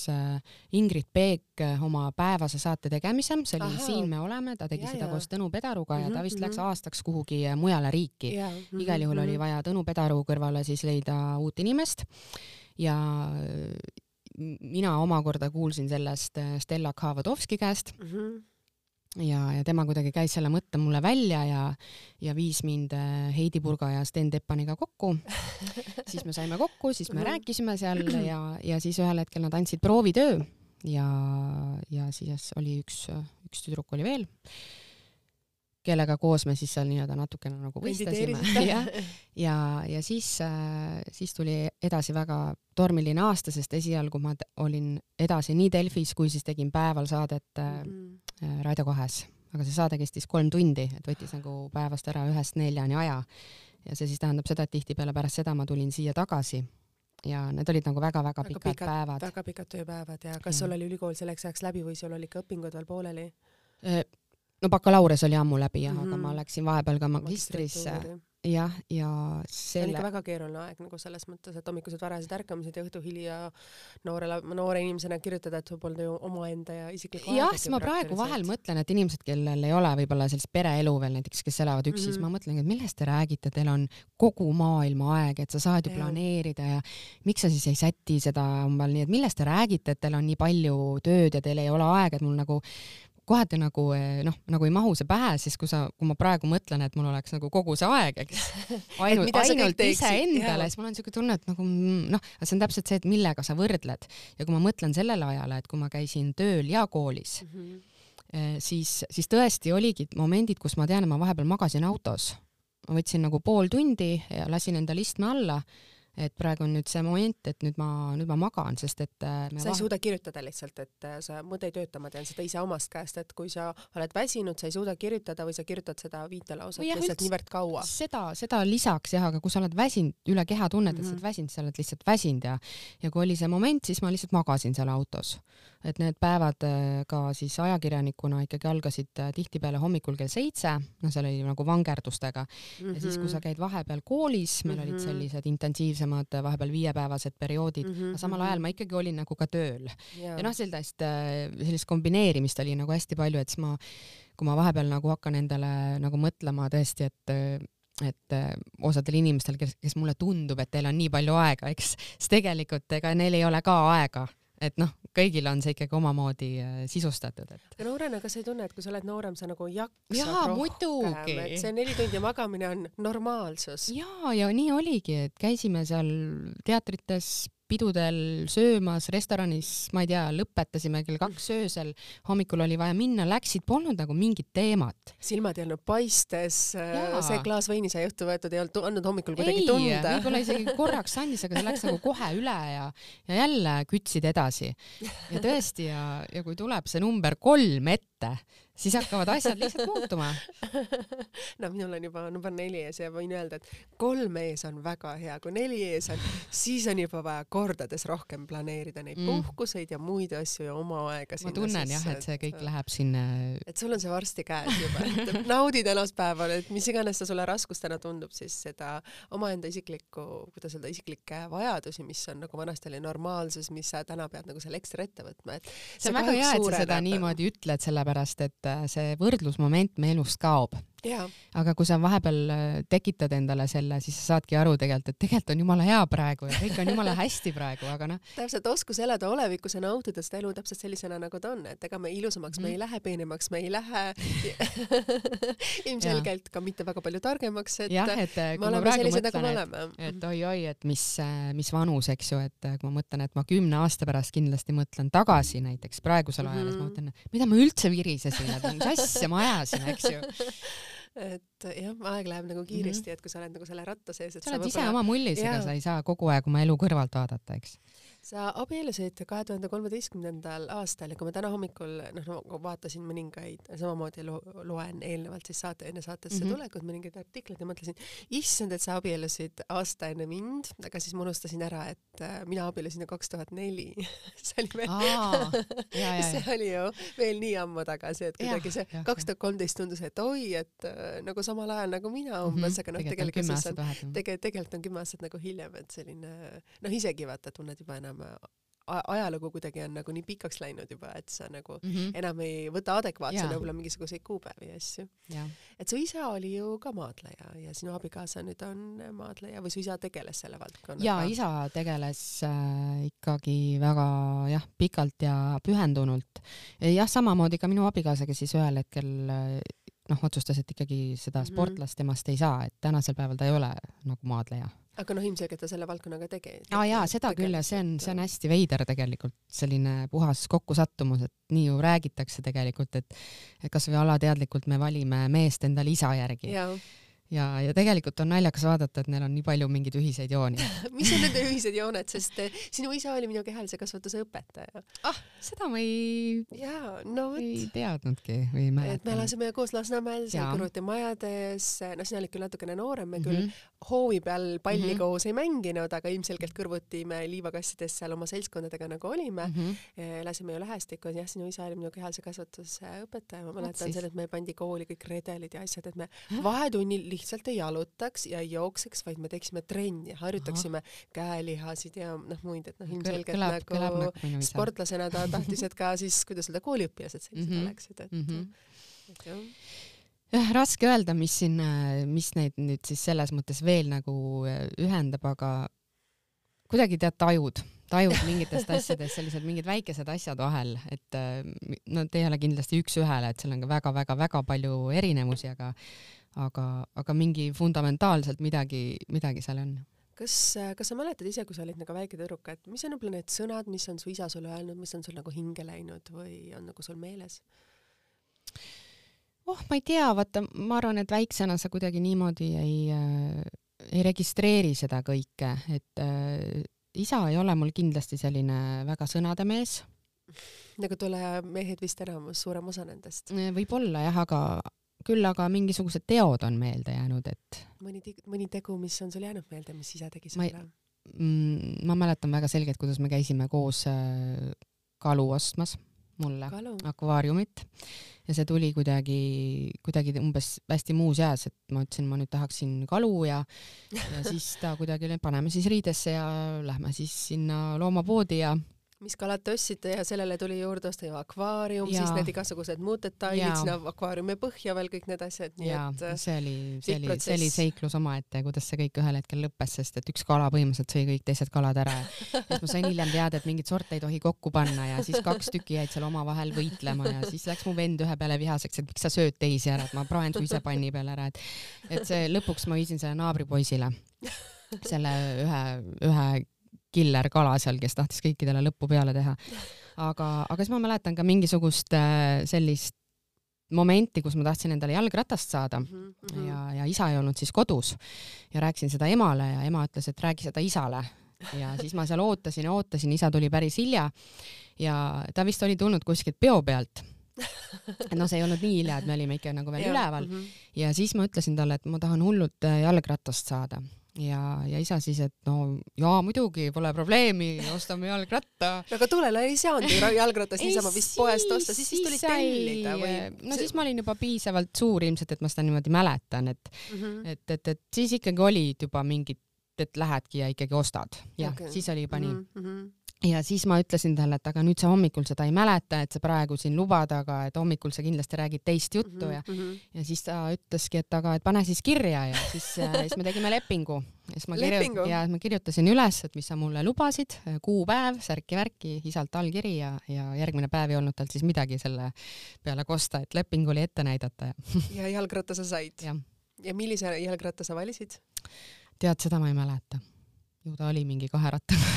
Ingrid Peek oma päevase saate tegemise, see oli Aha. Siin me oleme, ta tegi ja, seda ja. koos Tõnu Pedaruga mm -hmm, ja ta vist mm -hmm. läks mhm. aastaks kuhugi mujale riiki. -hmm, igal juhul mm -hmm. oli mhm. vaja Tõnu Pedaru kõrvale siis leida uut inimest ja mina omakorda kuulsin sellest äh, Stella Khavadovski käest mm. -hmm ja, ja tema kuidagi käis selle mõtte mulle välja ja, ja viis mind äh, Heidi Purga ja Sten Teppaniga kokku. siis me saime kokku, siis me -hmm. rääkisime seal ja, ja siis ühel hetkel nad andsid proovitöö ja, ja siis oli üks, üks tüdruk oli veel kellega koos me siis seal nii-öelda natukene nagu võistlesime ja, ja, ja siis äh,, siis tuli edasi väga tormiline aasta, sest esialgu ma olin edasi nii Delfis kui siis tegin päeval saadet mm. Raadio kahes, aga see saade kestis kolm tundi, et võttis nagu päevast ära ühest neljani aja. ja see siis tähendab seda, et tihtipeale pärast seda ma tulin siia tagasi ja need olid nagu väga-väga pikad, pikad päevad. väga pikad tööpäevad ja kas ja. sul oli ülikool selleks ajaks läbi või sul olid ka õpingud veel pooleli? No bakalaureus oli ammu läbi jah mm, -hmm. aga ma mhm. läksin vahepeal ka magistrisse jah, ja see on ikka väga keeruline aeg nagu selles mõttes, et hommikused varased ärkamised ja õhtuhilja noorele, noore inimesena kirjutada, et sul polnud ju omaenda ja isiklikku jah, siis ma praegu vahel mõtlen, et inimesed, kellel ei ole võib-olla sellist pereelu veel näiteks, kes elavad üksi mm, -hmm. siis mhm. ma mõtlengi, et millest te räägite, teil on kogu maailma aeg, et sa saad ju ja. planeerida ja miks sa siis ei säti seda omal nii, et millest te räägite, et teil on nii palju tööd ja teil ei ole aega, et mul nagu kohati nagu eh, noh, nagu ei mahu see pähe, siis kui sa, kui ma praegu mõtlen, et mul oleks nagu kogu see aeg, eks ainult, ainult iseendale, siis mul on niisugune tunne, et nagu mm, noh, see on täpselt see, et millega sa võrdled ja kui ma mõtlen sellele ajale, et kui ma käisin tööl ja koolis mm, -hmm. siis, siis tõesti oligi momendid, kus ma tean, et ma vahepeal magasin autos. ma võtsin nagu pool tundi ja lasin endale istme alla et praegu on nüüd see moment, et nüüd ma, nüüd ma magan, sest et äh, sa ei vahe... suuda kirjutada lihtsalt, et äh, sa mõte ei tööta, ma tean seda ise omast käest, et kui sa oled väsinud, sa ei suuda kirjutada või sa kirjutad seda viitelauset lihtsalt üldse, niivõrd kaua. seda, seda lisaks jah, aga kui sa oled väsinud, üle keha tunned, et sa oled mhm. väsinud, sa oled lihtsalt väsinud ja ja kui oli see moment, siis ma lihtsalt magasin seal autos et need päevad äh, ka siis ajakirjanikuna ikkagi algasid äh, tihtipeale hommikul kell seitse, no seal oli nagu vangerdustega mm -hmm. ja siis, kui sa mhm. käid vahepeal koolis, meil mm -hmm. olid mhm. sellised intensiivsemad äh, vahepeal viiepäevased perioodid mm, -hmm. aga samal ajal ma ikkagi olin nagu ka tööl yeah. ja noh, sellist, sellist kombineerimist oli nagu hästi palju, et siis ma, kui ma vahepeal nagu hakkan endale nagu mõtlema tõesti, et et osadel inimestel, kes, kes mulle tundub, et teil on nii palju aega, eks, siis tegelikult ega neil ei ole ka aega et noh, kõigil on see ikkagi omamoodi äh, sisustatud, et. aga noorena, kas sa ei tunne, et kui sa oled noorem, sa nagu jaksad Jaa, rohkem, et see neli tundi magamine on normaalsus? ja, ja nii oligi, et käisime seal teatrites pidudel söömas, restoranis, ma ei tea, lõpetasime kell kaks öösel, hommikul oli vaja minna, läksid, polnud nagu mingit teemat. silmad ei olnud paistes, äh, see klaas veini sai õhtu võetud, ei olnud andnud hommikul kuidagi tunda. võib-olla isegi korraks andis, aga see läks nagu kohe üle ja, ja jälle kütsid edasi. ja tõesti, ja, ja kui tuleb see number kolm ette, siis hakkavad asjad lihtsalt muutuma. no minul on juba number neli ees ja võin öelda, et kolm ees on väga hea, kui neli ees on, siis on juba vaja kordades rohkem planeerida neid mm. puhkuseid ja muid asju ja oma aega. ma tunnen jah, et see kõik läheb sinna. et sul on see varsti käes juba, et naudi tänast päeva, et mis iganes see sulle raskustena tundub, siis seda omaenda isiklikku, kuidas öelda, isiklikke vajadusi, mis on nagu vanasti oli normaalsus, mis sa täna pead nagu selle ekstra ette võtma, et see on väga hea, et sa seda niimoodi ütled, sellepärast et see võrdlusmoment me elust kaob aga kui sa vahepeal äh, tekitad endale selle, siis sa saadki aru tegelikult, et tegelikult on jumala hea praegu ja kõik on jumala hästi praegu, aga noh. täpselt, oskus elada olevikus ja nautida seda elu täpselt sellisena, nagu ta on, et ega me ilusamaks mm. me ei mhm. lähe, peenemaks me ei lähe ilmselgelt ka mitte väga palju targemaks, et, ja, et äh, me oleme sellised, nagu me oleme. et oi-oi, et mis, äh, mis vanus, eks ju, et kui ma mõtlen, et ma kümne aasta pärast kindlasti mõtlen tagasi näiteks praegusel ajal mm, -hmm. siis ma mhm. mõtlen, mida ma üldse virisesin, et mis asja ma ajasin, eks ju et jah, aeg läheb nagu kiiresti mm, -hmm. et kui sa oled nagu selle ratta sees, et sa oled ise oma mullis, ega sa ei saa kogu aeg oma elu kõrvalt vaadata, eks sa abiellusid kahe tuhande kolmeteistkümnendal aastal ja kui ma täna hommikul noh no, vaatasin mõningaid, samamoodi lo, loen eelnevalt siis saate, enne saatesse mm -hmm. tulekut mõningaid artikleid ja mõtlesin, issand, et sa abiellusid aasta enne mind, aga siis ma unustasin ära, et äh, mina abiellusin ju kaks tuhat neli. see oli veel, see oli ju veel nii ammu tagasi, et kuidagi see kaks tuhat kolmteist tundus, et oi, et äh, nagu samal ajal nagu mina umbes mm, -hmm. aga noh, tegelikult tegelikult, tegelikult on kümme aastat nagu hiljem, et selline noh, isegi vaata, tunned juba enam ajalugu kuidagi on nagu nii pikaks läinud juba, et sa nagu mm -hmm. enam ei võta adekvaatsena võib-olla mingisuguseid kuupäevi ja asju. et su isa oli ju ka maadleja ja sinu abikaasa nüüd on maadleja või su isa tegeles selle valdkonnaga? jaa, isa tegeles äh, ikkagi väga jah, pikalt ja pühendunult. jah, samamoodi ka minu abikaasa, kes siis ühel hetkel äh, noh, otsustas, et ikkagi seda mhm. sportlast temast ei saa, et tänasel päeval ta ei ole nagu maadleja aga noh, ilmselgelt ta selle valdkonnaga tegi. aa jaa, seda küll ja see on, see on hästi veider tegelikult, selline puhas kokkusattumus, et nii ju räägitakse tegelikult, et et kasvõi alateadlikult me valime meest endale isa järgi ja, ja tegelikult on naljakas vaadata, et neil on nii palju mingeid ühiseid jooni mis on nende ühised jooned, sest eh, sinu isa oli minu kehalise kasvatuse õpetaja. ah, seda ma ei, no, ei teadnudki või ei mäletanud. et me elasime koos Lasnamäel, seal kõrvuti majades, noh, sina olid küll natukene noorem, me mm -hmm. Hoovi peal palli mm -hmm. koos ei mänginud, aga ilmselgelt kõrvuti me liivakassides seal oma seltskondadega nagu olime mm. -hmm. elasime ju lähestikku, jah, sinu isa oli minu kehalise kasvatuse õpetaja, ma mäletan seda, et meil pandi kooli kõik redelid ja asjad, et me vahetunnil lihtsalt ei jalutaks ja ei jookseks, vaid me teeksime trenni, harjutaksime käelihasid ja noh, muid, et noh, ilmselgelt kõlab, nagu, nagu sportlasena ta tahtis, et ka siis, kuidas öelda, kooliõpilased sellised mm -hmm. oleksid, et mm, -hmm. et jah jah, raske öelda, mis siin, mis neid nüüd siis selles mõttes veel nagu äh, ühendab, aga kuidagi tead, tajud, tajud mingitest asjadest, sellised mingid väikesed asjad vahel, et äh, no te ei ole kindlasti üks-ühele, et seal on ka väga-väga-väga palju erinevusi, aga aga, aga mingi fundamentaalselt midagi, midagi seal on kas, kas sa mäletad ise, kui sa olid nagu väike tüdruk, et mis on võib-olla need sõnad, mis on su isa sulle öelnud, mis on sul nagu hinge läinud või on nagu sul meeles? Oh, ma ei tea, vaata, ma arvan, et väiksena sa kuidagi niimoodi ei äh,, ei registreeri seda kõike, et äh, isa ei ole mul kindlasti selline väga sõnade mees. nagu tulemehed vist enamus, suurem osa nendest. Äh, võib-olla jah, aga küll aga mingisugused teod on meelde jäänud, et. mõni, mõni tegu, mis on sul jäänud meelde, mis isa tegi sulle? Mm, ma mäletan väga selgelt, kuidas me käisime koos äh, kalu ostmas mulle Kalu. akvaariumit ja see tuli kuidagi, kuidagi umbes hästi muus eas, et ma ütlesin, ma nüüd tahaksin kalu ja ja siis ta kuidagi, paneme siis riidesse ja lähme siis sinna loomapoodi ja mis kalad te ostsite ja sellele tuli juurde osta ju akvaarium, siis need igasugused muud detailid sinna akvaariumi põhja veel kõik need asjad, nii ja, et äh, see oli, see oli, see oli seiklus omaette, kuidas see kõik ühel hetkel lõppes, sest et üks kala põhimõtteliselt sõi kõik teised kalad ära siis ma sain hiljem teada, et mingit sorte ei tohi kokku panna ja siis kaks tükki jäid seal omavahel võitlema ja siis läks mu vend ühe peale vihaseks, et miks sa sööd teisi ära, et ma praen su ise panni peale ära, et et see lõpuks ma viisin selle naabripoisile selle ühe, ühe killerkala seal, kes tahtis kõikidele lõppu peale teha. aga, aga siis ma mäletan ka mingisugust äh, sellist momenti, kus ma tahtsin endale jalgratast saada. Mm -hmm. ja, ja isa ei olnud siis kodus. Ja rääkisin seda emale ja ema ütles, et räägi seda isale. Ja siis ma seal ootasin ja ootasin, isa tuli päris hilja. Ja ta vist oli tulnud kuskilt peo pealt. Noh, see ei olnud nii hilja, et me olime ikka nagu veel ja, üleval. mm -hmm. ja siis ma ütlesin talle, et ma tahan hullult äh, jalgratast saada ja, ja isa siis, et no jaa, muidugi, pole probleemi, ostame jalgratta. no aga tollel ajal ei saanud ju jalgratast niisama vist poest osta, siis vist tuli tellida või? no siis ma olin juba piisavalt suur ilmselt, et ma seda niimoodi mäletan, et mm, -hmm. et, et, et siis ikkagi olid juba mingid, et lähedki ja ikkagi ostad. jah okay., siis oli juba nii mm. -hmm ja siis ma ütlesin talle, et aga nüüd sa hommikul seda ei mäleta, et sa praegu siin lubad, aga et hommikul sa kindlasti räägid teist juttu -hmm. ja mm, -hmm. ja siis ta ütleski, et aga et pane siis kirja ja siis äh,, siis me tegime lepingu. ja siis ma kirjutasin, ja ma kirjutasin üles, et mis sa mulle lubasid, kuupäev, särki-värki, isalt allkiri ja, ja järgmine päev ei olnud tal siis midagi selle peale kosta, et leping oli ette näidata ja. ja jalgratta sa said? ja millise jalgratta sa valisid? tead, seda ma ei mäleta ju ta oli mingi kaherattane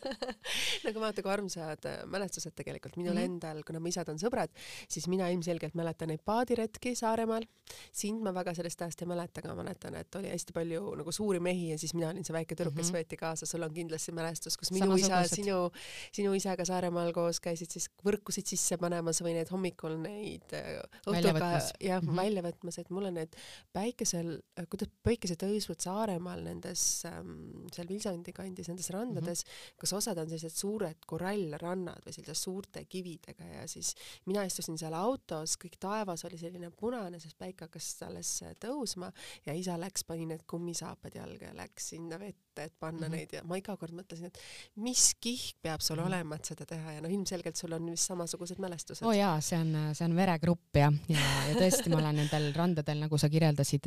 nagu vaata kui armsad äh, mälestused tegelikult minul mm endal, kuna mu isad on sõbrad, siis mina ilmselgelt mäletan neid paadiretki Saaremaal. sind ma väga sellest ajast ei mäleta, aga mäletan, et oli hästi palju nagu suuri mehi ja siis mina olin see väike tüdruk, kes mm -hmm. võeti kaasa. sul on kindlasti mälestus, kus minu isa, sinu, sinu isaga Saaremaal koos käisid siis võrkusid sisse panemas või need hommikul neid äh, õhtuga jah mm -hmm. välja võtmas, et mulle need päikesel, äh, kuidas päikesetõusud Saaremaal nendes ähm, seal Vilsandi kandis nendes randades mm, -hmm. kas osad on sellised suured korallrannad või sellised suurte kividega ja siis mina istusin seal autos, kõik taevas oli selline punane, sest päike hakkas alles tõusma ja isa läks, pani need kummisaapad jalga ja läks sinna vette ette, et panna mm -hmm. neid ja ma iga kord mõtlesin, et mis kihk peab sul mm -hmm. olema, et seda teha ja noh, ilmselgelt sul on vist samasugused mälestused. oo oh jaa, see on, see on veregrupp jah, ja, ja tõesti, ma olen nendel randadel, nagu sa kirjeldasid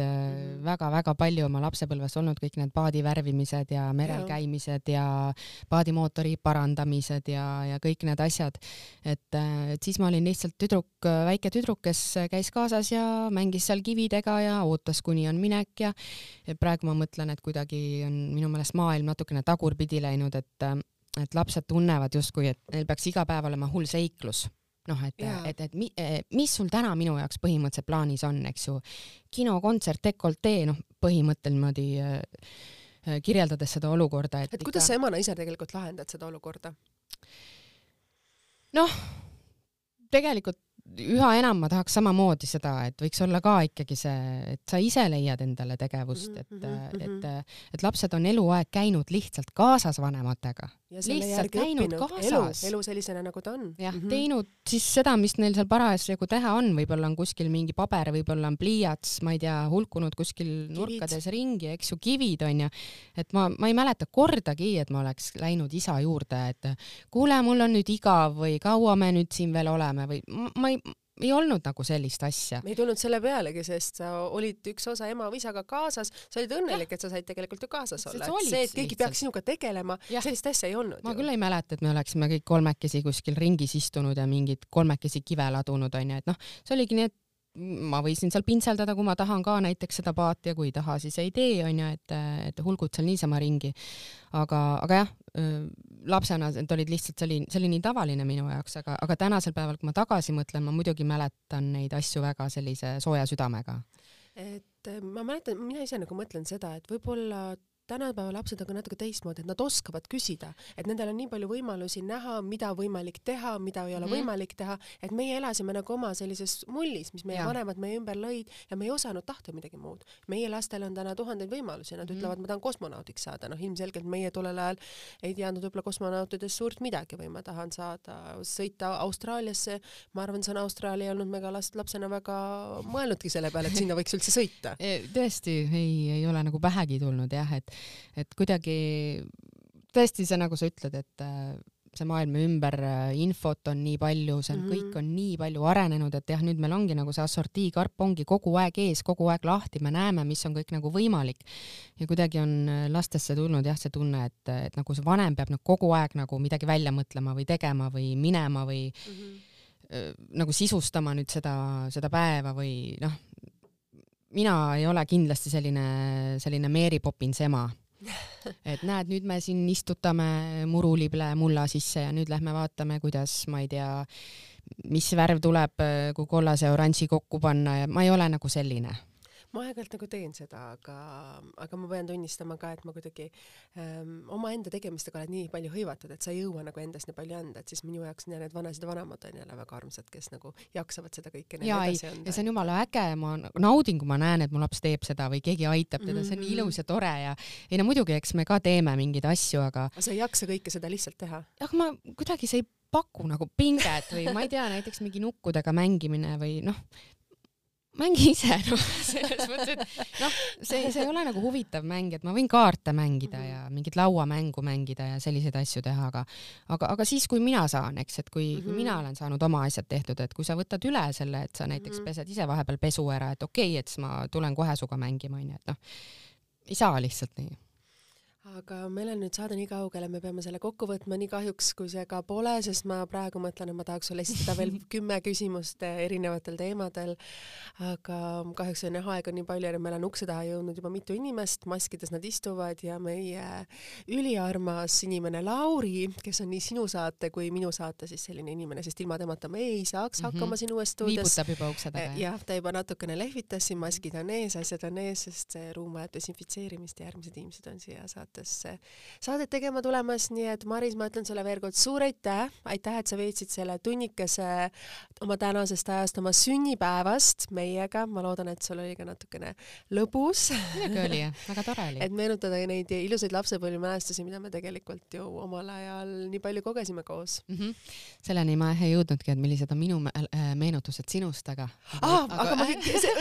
väga-väga mm -hmm. palju oma lapsepõlves olnud kõik need paadi värvimised ja merel ja. käimised ja paadimootori parandamised ja, ja kõik need asjad. et, et siis ma olin lihtsalt tüdruk, väike tüdruk, kes käis kaasas ja mängis seal kividega ja ootas, kuni on minek ja praegu ma mõtlen, et kuidagi on minu meelest maailm natukene tagurpidi läinud, et, et lapsed tunnevad justkui, et neil peaks iga päev olema hull seiklus. Noh, et, et, et mi, mis sul täna minu jaoks põhimõtteliselt plaanis on, eks ju, kino, kontsert, dekoltee, noh, põhimõttel niimoodi äh, kirjeldades seda olukorda, et et kuidas ikka... sa emana ise tegelikult lahendad seda olukorda? noh, tegelikult üha enam ma tahaks samamoodi seda, et võiks olla ka ikkagi see, et sa ise leiad endale tegevust, Mhm, et mhm, mhm. et, et lapsed on eluaeg käinud lihtsalt kaasas vanematega. Lihtsalt käinud kaasas. elu, sellisena, nagu ta on. jah mm, -hmm. teinud siis seda, mis neil seal parasjagu teha on, võib-olla on kuskil mingi paber, võib-olla on pliiats, ma ei tea, hulkunud kuskil nurkades ringi, eks ju, kivid onju. et ma, ma ei mäleta kordagi, et ma oleks läinud isa juurde, et kuule, mul on nüüd igav või kaua me nüüd siin veel oleme või ma, ma ei, ei olnud nagu sellist asja. me ei tulnud selle pealegi, sest sa olid üks osa ema või isaga kaasas, sa olid õnnelik, et sa said tegelikult ju kaasas olla, see, et keegi lihtsalt. peaks sinuga tegelema, sellist asja ei olnud ma ju. küll ei mäleta, et me oleksime kõik kolmekesi kuskil ringis istunud ja mingid kolmekesi kive ladunud onju, et noh, see oligi nii, et ma võisin seal pintseldada, kui ma tahan ka näiteks seda paati ja kui ei taha, siis ei tee onju, et, et hulgud seal niisama ringi. aga, aga jah, lapsena need olid lihtsalt, see oli, see oli nii tavaline minu jaoks, aga, aga tänasel päeval, kui ma tagasi mõtlen, ma muidugi mäletan neid asju väga sellise sooja südamega. et ma mäletan, mina ise nagu mõtlen seda, et võib-olla tänapäeva lapsed on ka natuke teistmoodi, et nad oskavad küsida, et nendel on nii palju võimalusi näha, mida võimalik teha, mida ei ole mm. -hmm. võimalik teha, et meie elasime nagu oma sellises mullis, mis meie Jaa. vanemad meie ümber lõid ja me ei osanud tahta midagi muud. meie lastel on täna tuhandeid võimalusi, nad mm. -hmm. ütlevad, ma tahan kosmonaudiks saada, noh ilmselgelt meie tollel ajal ei teadnud võib-olla kosmonautidest suurt midagi või ma tahan saada, sõita Austraaliasse, ma arvan, on Austraalia olnud me ka last lapsena väga mõelnudki selle peale, et sinna võiks üldse sõita. tõesti ei, ei ole nagu pähegi tulnud jah, et, et kuidagi tõesti see, nagu sa ütled, et äh, see maailma ümber äh, infot on nii palju, see on mm. -hmm. kõik on nii palju arenenud, et jah, nüüd meil ongi nagu see assortiikarp ongi kogu aeg ees, kogu aeg lahti, me näeme, mis on kõik nagu võimalik. ja kuidagi on äh, lastesse tulnud jah, see tunne, et, et nagu see vanem peab nagu kogu aeg nagu midagi välja mõtlema või tegema või minema või Mm -hmm. äh, nagu sisustama nüüd seda, seda päeva või noh, mina ei ole kindlasti selline, selline Mary Poppins ema. et näed, nüüd me siin istutame murulible mulla sisse ja nüüd lähme vaatame, kuidas, ma ei tea, mis värv tuleb, kui kollase ja oranži kokku panna ja ma ei ole nagu selline ma aeg-ajalt nagu teen seda, aga, aga ma pean tunnistama ka, et ma kuidagi ähm, omaenda tegemistega olen nii palju hõivatud, et sa ei jõua nagu endast nii palju anda, et siis minu jaoks ja need vanasid ja vanemad on jälle väga armsad, kes nagu jaksavad seda kõike ja ei, ja see on jumala äge, ma naudin, kui ma näen, et mu laps teeb seda või keegi aitab teda mm, -hmm. see on nii ilus ja tore ja ei no muidugi, eks me ka teeme mingeid asju, aga aga sa ei jaksa kõike seda lihtsalt teha? aga ma kuidagi, see ei paku nagu pinget või ma ei tea, näiteks mingi nukkudega mängimine või noh, mängi ise noh, selles mõttes, et noh, see, see ei ole nagu huvitav mäng, et ma võin kaarte mängida ja mingit lauamängu mängida ja selliseid asju teha, aga aga, aga siis, kui mina saan, eks, et kui kui mina olen saanud oma asjad tehtud, et kui sa võtad üle selle, et sa näiteks -hmm. pesed ise vahepeal pesu ära, et okei okay,, et siis ma tulen kohe sinuga mängima, onju, et noh, ei saa lihtsalt nii aga meil on nüüd saade nii kaugele, me peame selle kokku võtma, nii kahjuks kui see ka pole, sest ma praegu mõtlen, et ma tahaks sulle esitada veel kümme küsimust erinevatel teemadel. aga kahjuks on jah, aega nii palju ja meil on ukse taha jõudnud juba mitu inimest, maskides nad istuvad ja meie üliarmas inimene Lauri, kes on nii sinu saate kui minu saate siis selline inimene, sest ilma temata me ei saaks mm -hmm. hakkama siin uues stuudios. viibutab juba ukse taga. jah, ta juba natukene lehvitas siin, maskid on ees, asjad on ees, sest see ruum vajab desinfitseerimist ja järgmised inimesed on siia saate saatesse saadet tegema tulemas, nii et Maris, ma ütlen sulle veel kord suur aitäh, aitäh, et sa veetsid selle tunnikese oma tänasest ajast, oma sünnipäevast meiega, ma loodan, et sul oli ka natukene lõbus. muidugi oli väga tore oli. et meenutada neid ilusaid lapsepõlvemälestusi, mida me tegelikult ju omal ajal nii palju kogesime koos mm. -hmm. selleni ma ei jõudnudki, et millised on minu meenutused sinust, aga ah,. aga, aga ma,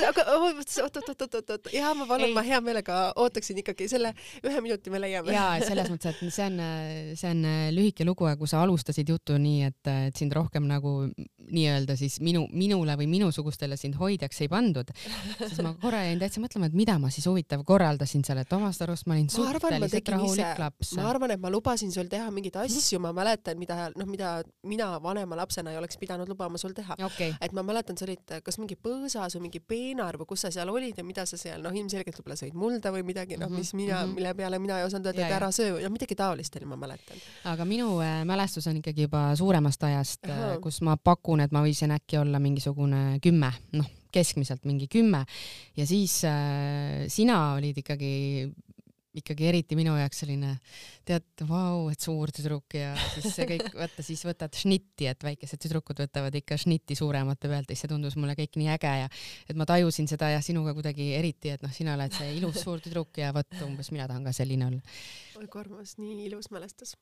aga oot-oot-oot-oot-oot, jaa, ma palun, ma hea meelega ootaksin ikkagi selle ühe minuti me leiame. jaa, selles mõttes, et see on, see on lühike lugu ja kui sa alustasid juttu nii, et, et sind rohkem nagu nii-öelda siis minu, minule või minusugustele sind hoidjaks ei pandud, siis ma korra jäin täitsa mõtlema, et mida ma siis huvitav korraldasin seal, et omast arust ma olin suhteliselt rahulik laps. ma arvan, et ma lubasin sul teha mingeid asju, ma mäletan, mida noh, mida mina vanema lapsena ei oleks pidanud lubama sul teha okay.. et ma mäletan, sa olid kas mingi põõsas või mingi peenar või kus sa seal olid ja mida sa seal noh, ilmselgelt võib-olla sõid mulda või midagi, noh, mis mina mm, -hmm. mille peale mina ei osanud öelda, et ära söö, no midagi taolist oli, ma mäletan. aga minu äh, mälestus on ikkagi juba suuremast ajast, äh, kus ma pakun, et ma võisin äkki olla mingisugune kümme, noh, keskmiselt mingi kümme ja siis äh, sina olid ikkagi ikkagi eriti minu jaoks selline, tead, vau, et suur tüdruk ja siis see kõik, vaata siis võtad šnitti, et väikesed tüdrukud võtavad ikka šnitti suuremate pealt ja siis see tundus mulle kõik nii äge ja et ma tajusin seda ja sinuga kuidagi eriti, et noh, sina oled see ilus suur tüdruk ja vot umbes mina tahan ka selline olla. oi kui armas, nii ilus mälestus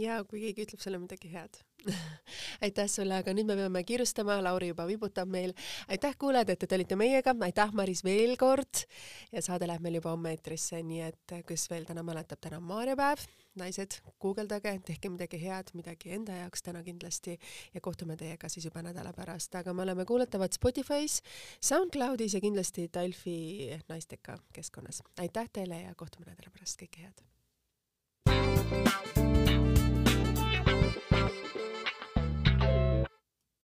ja kui keegi ütleb sulle midagi head aitäh sulle, aga nüüd me peame kiirustama, Lauri juba vibutab meil. aitäh, kuulajad, et te olite meiega, aitäh, Maris, veel kord. ja saade läheb meil juba homme eetrisse, nii et kes veel täna mäletab, täna on maarjapäev. naised, guugeldage, tehke midagi head, midagi enda jaoks täna kindlasti ja kohtume teiega siis juba nädala pärast, aga me oleme kuulatavad Spotify's, SoundCloudis ja kindlasti Delfi naisteka keskkonnas. aitäh teile ja kohtume nädala pärast, kõike head.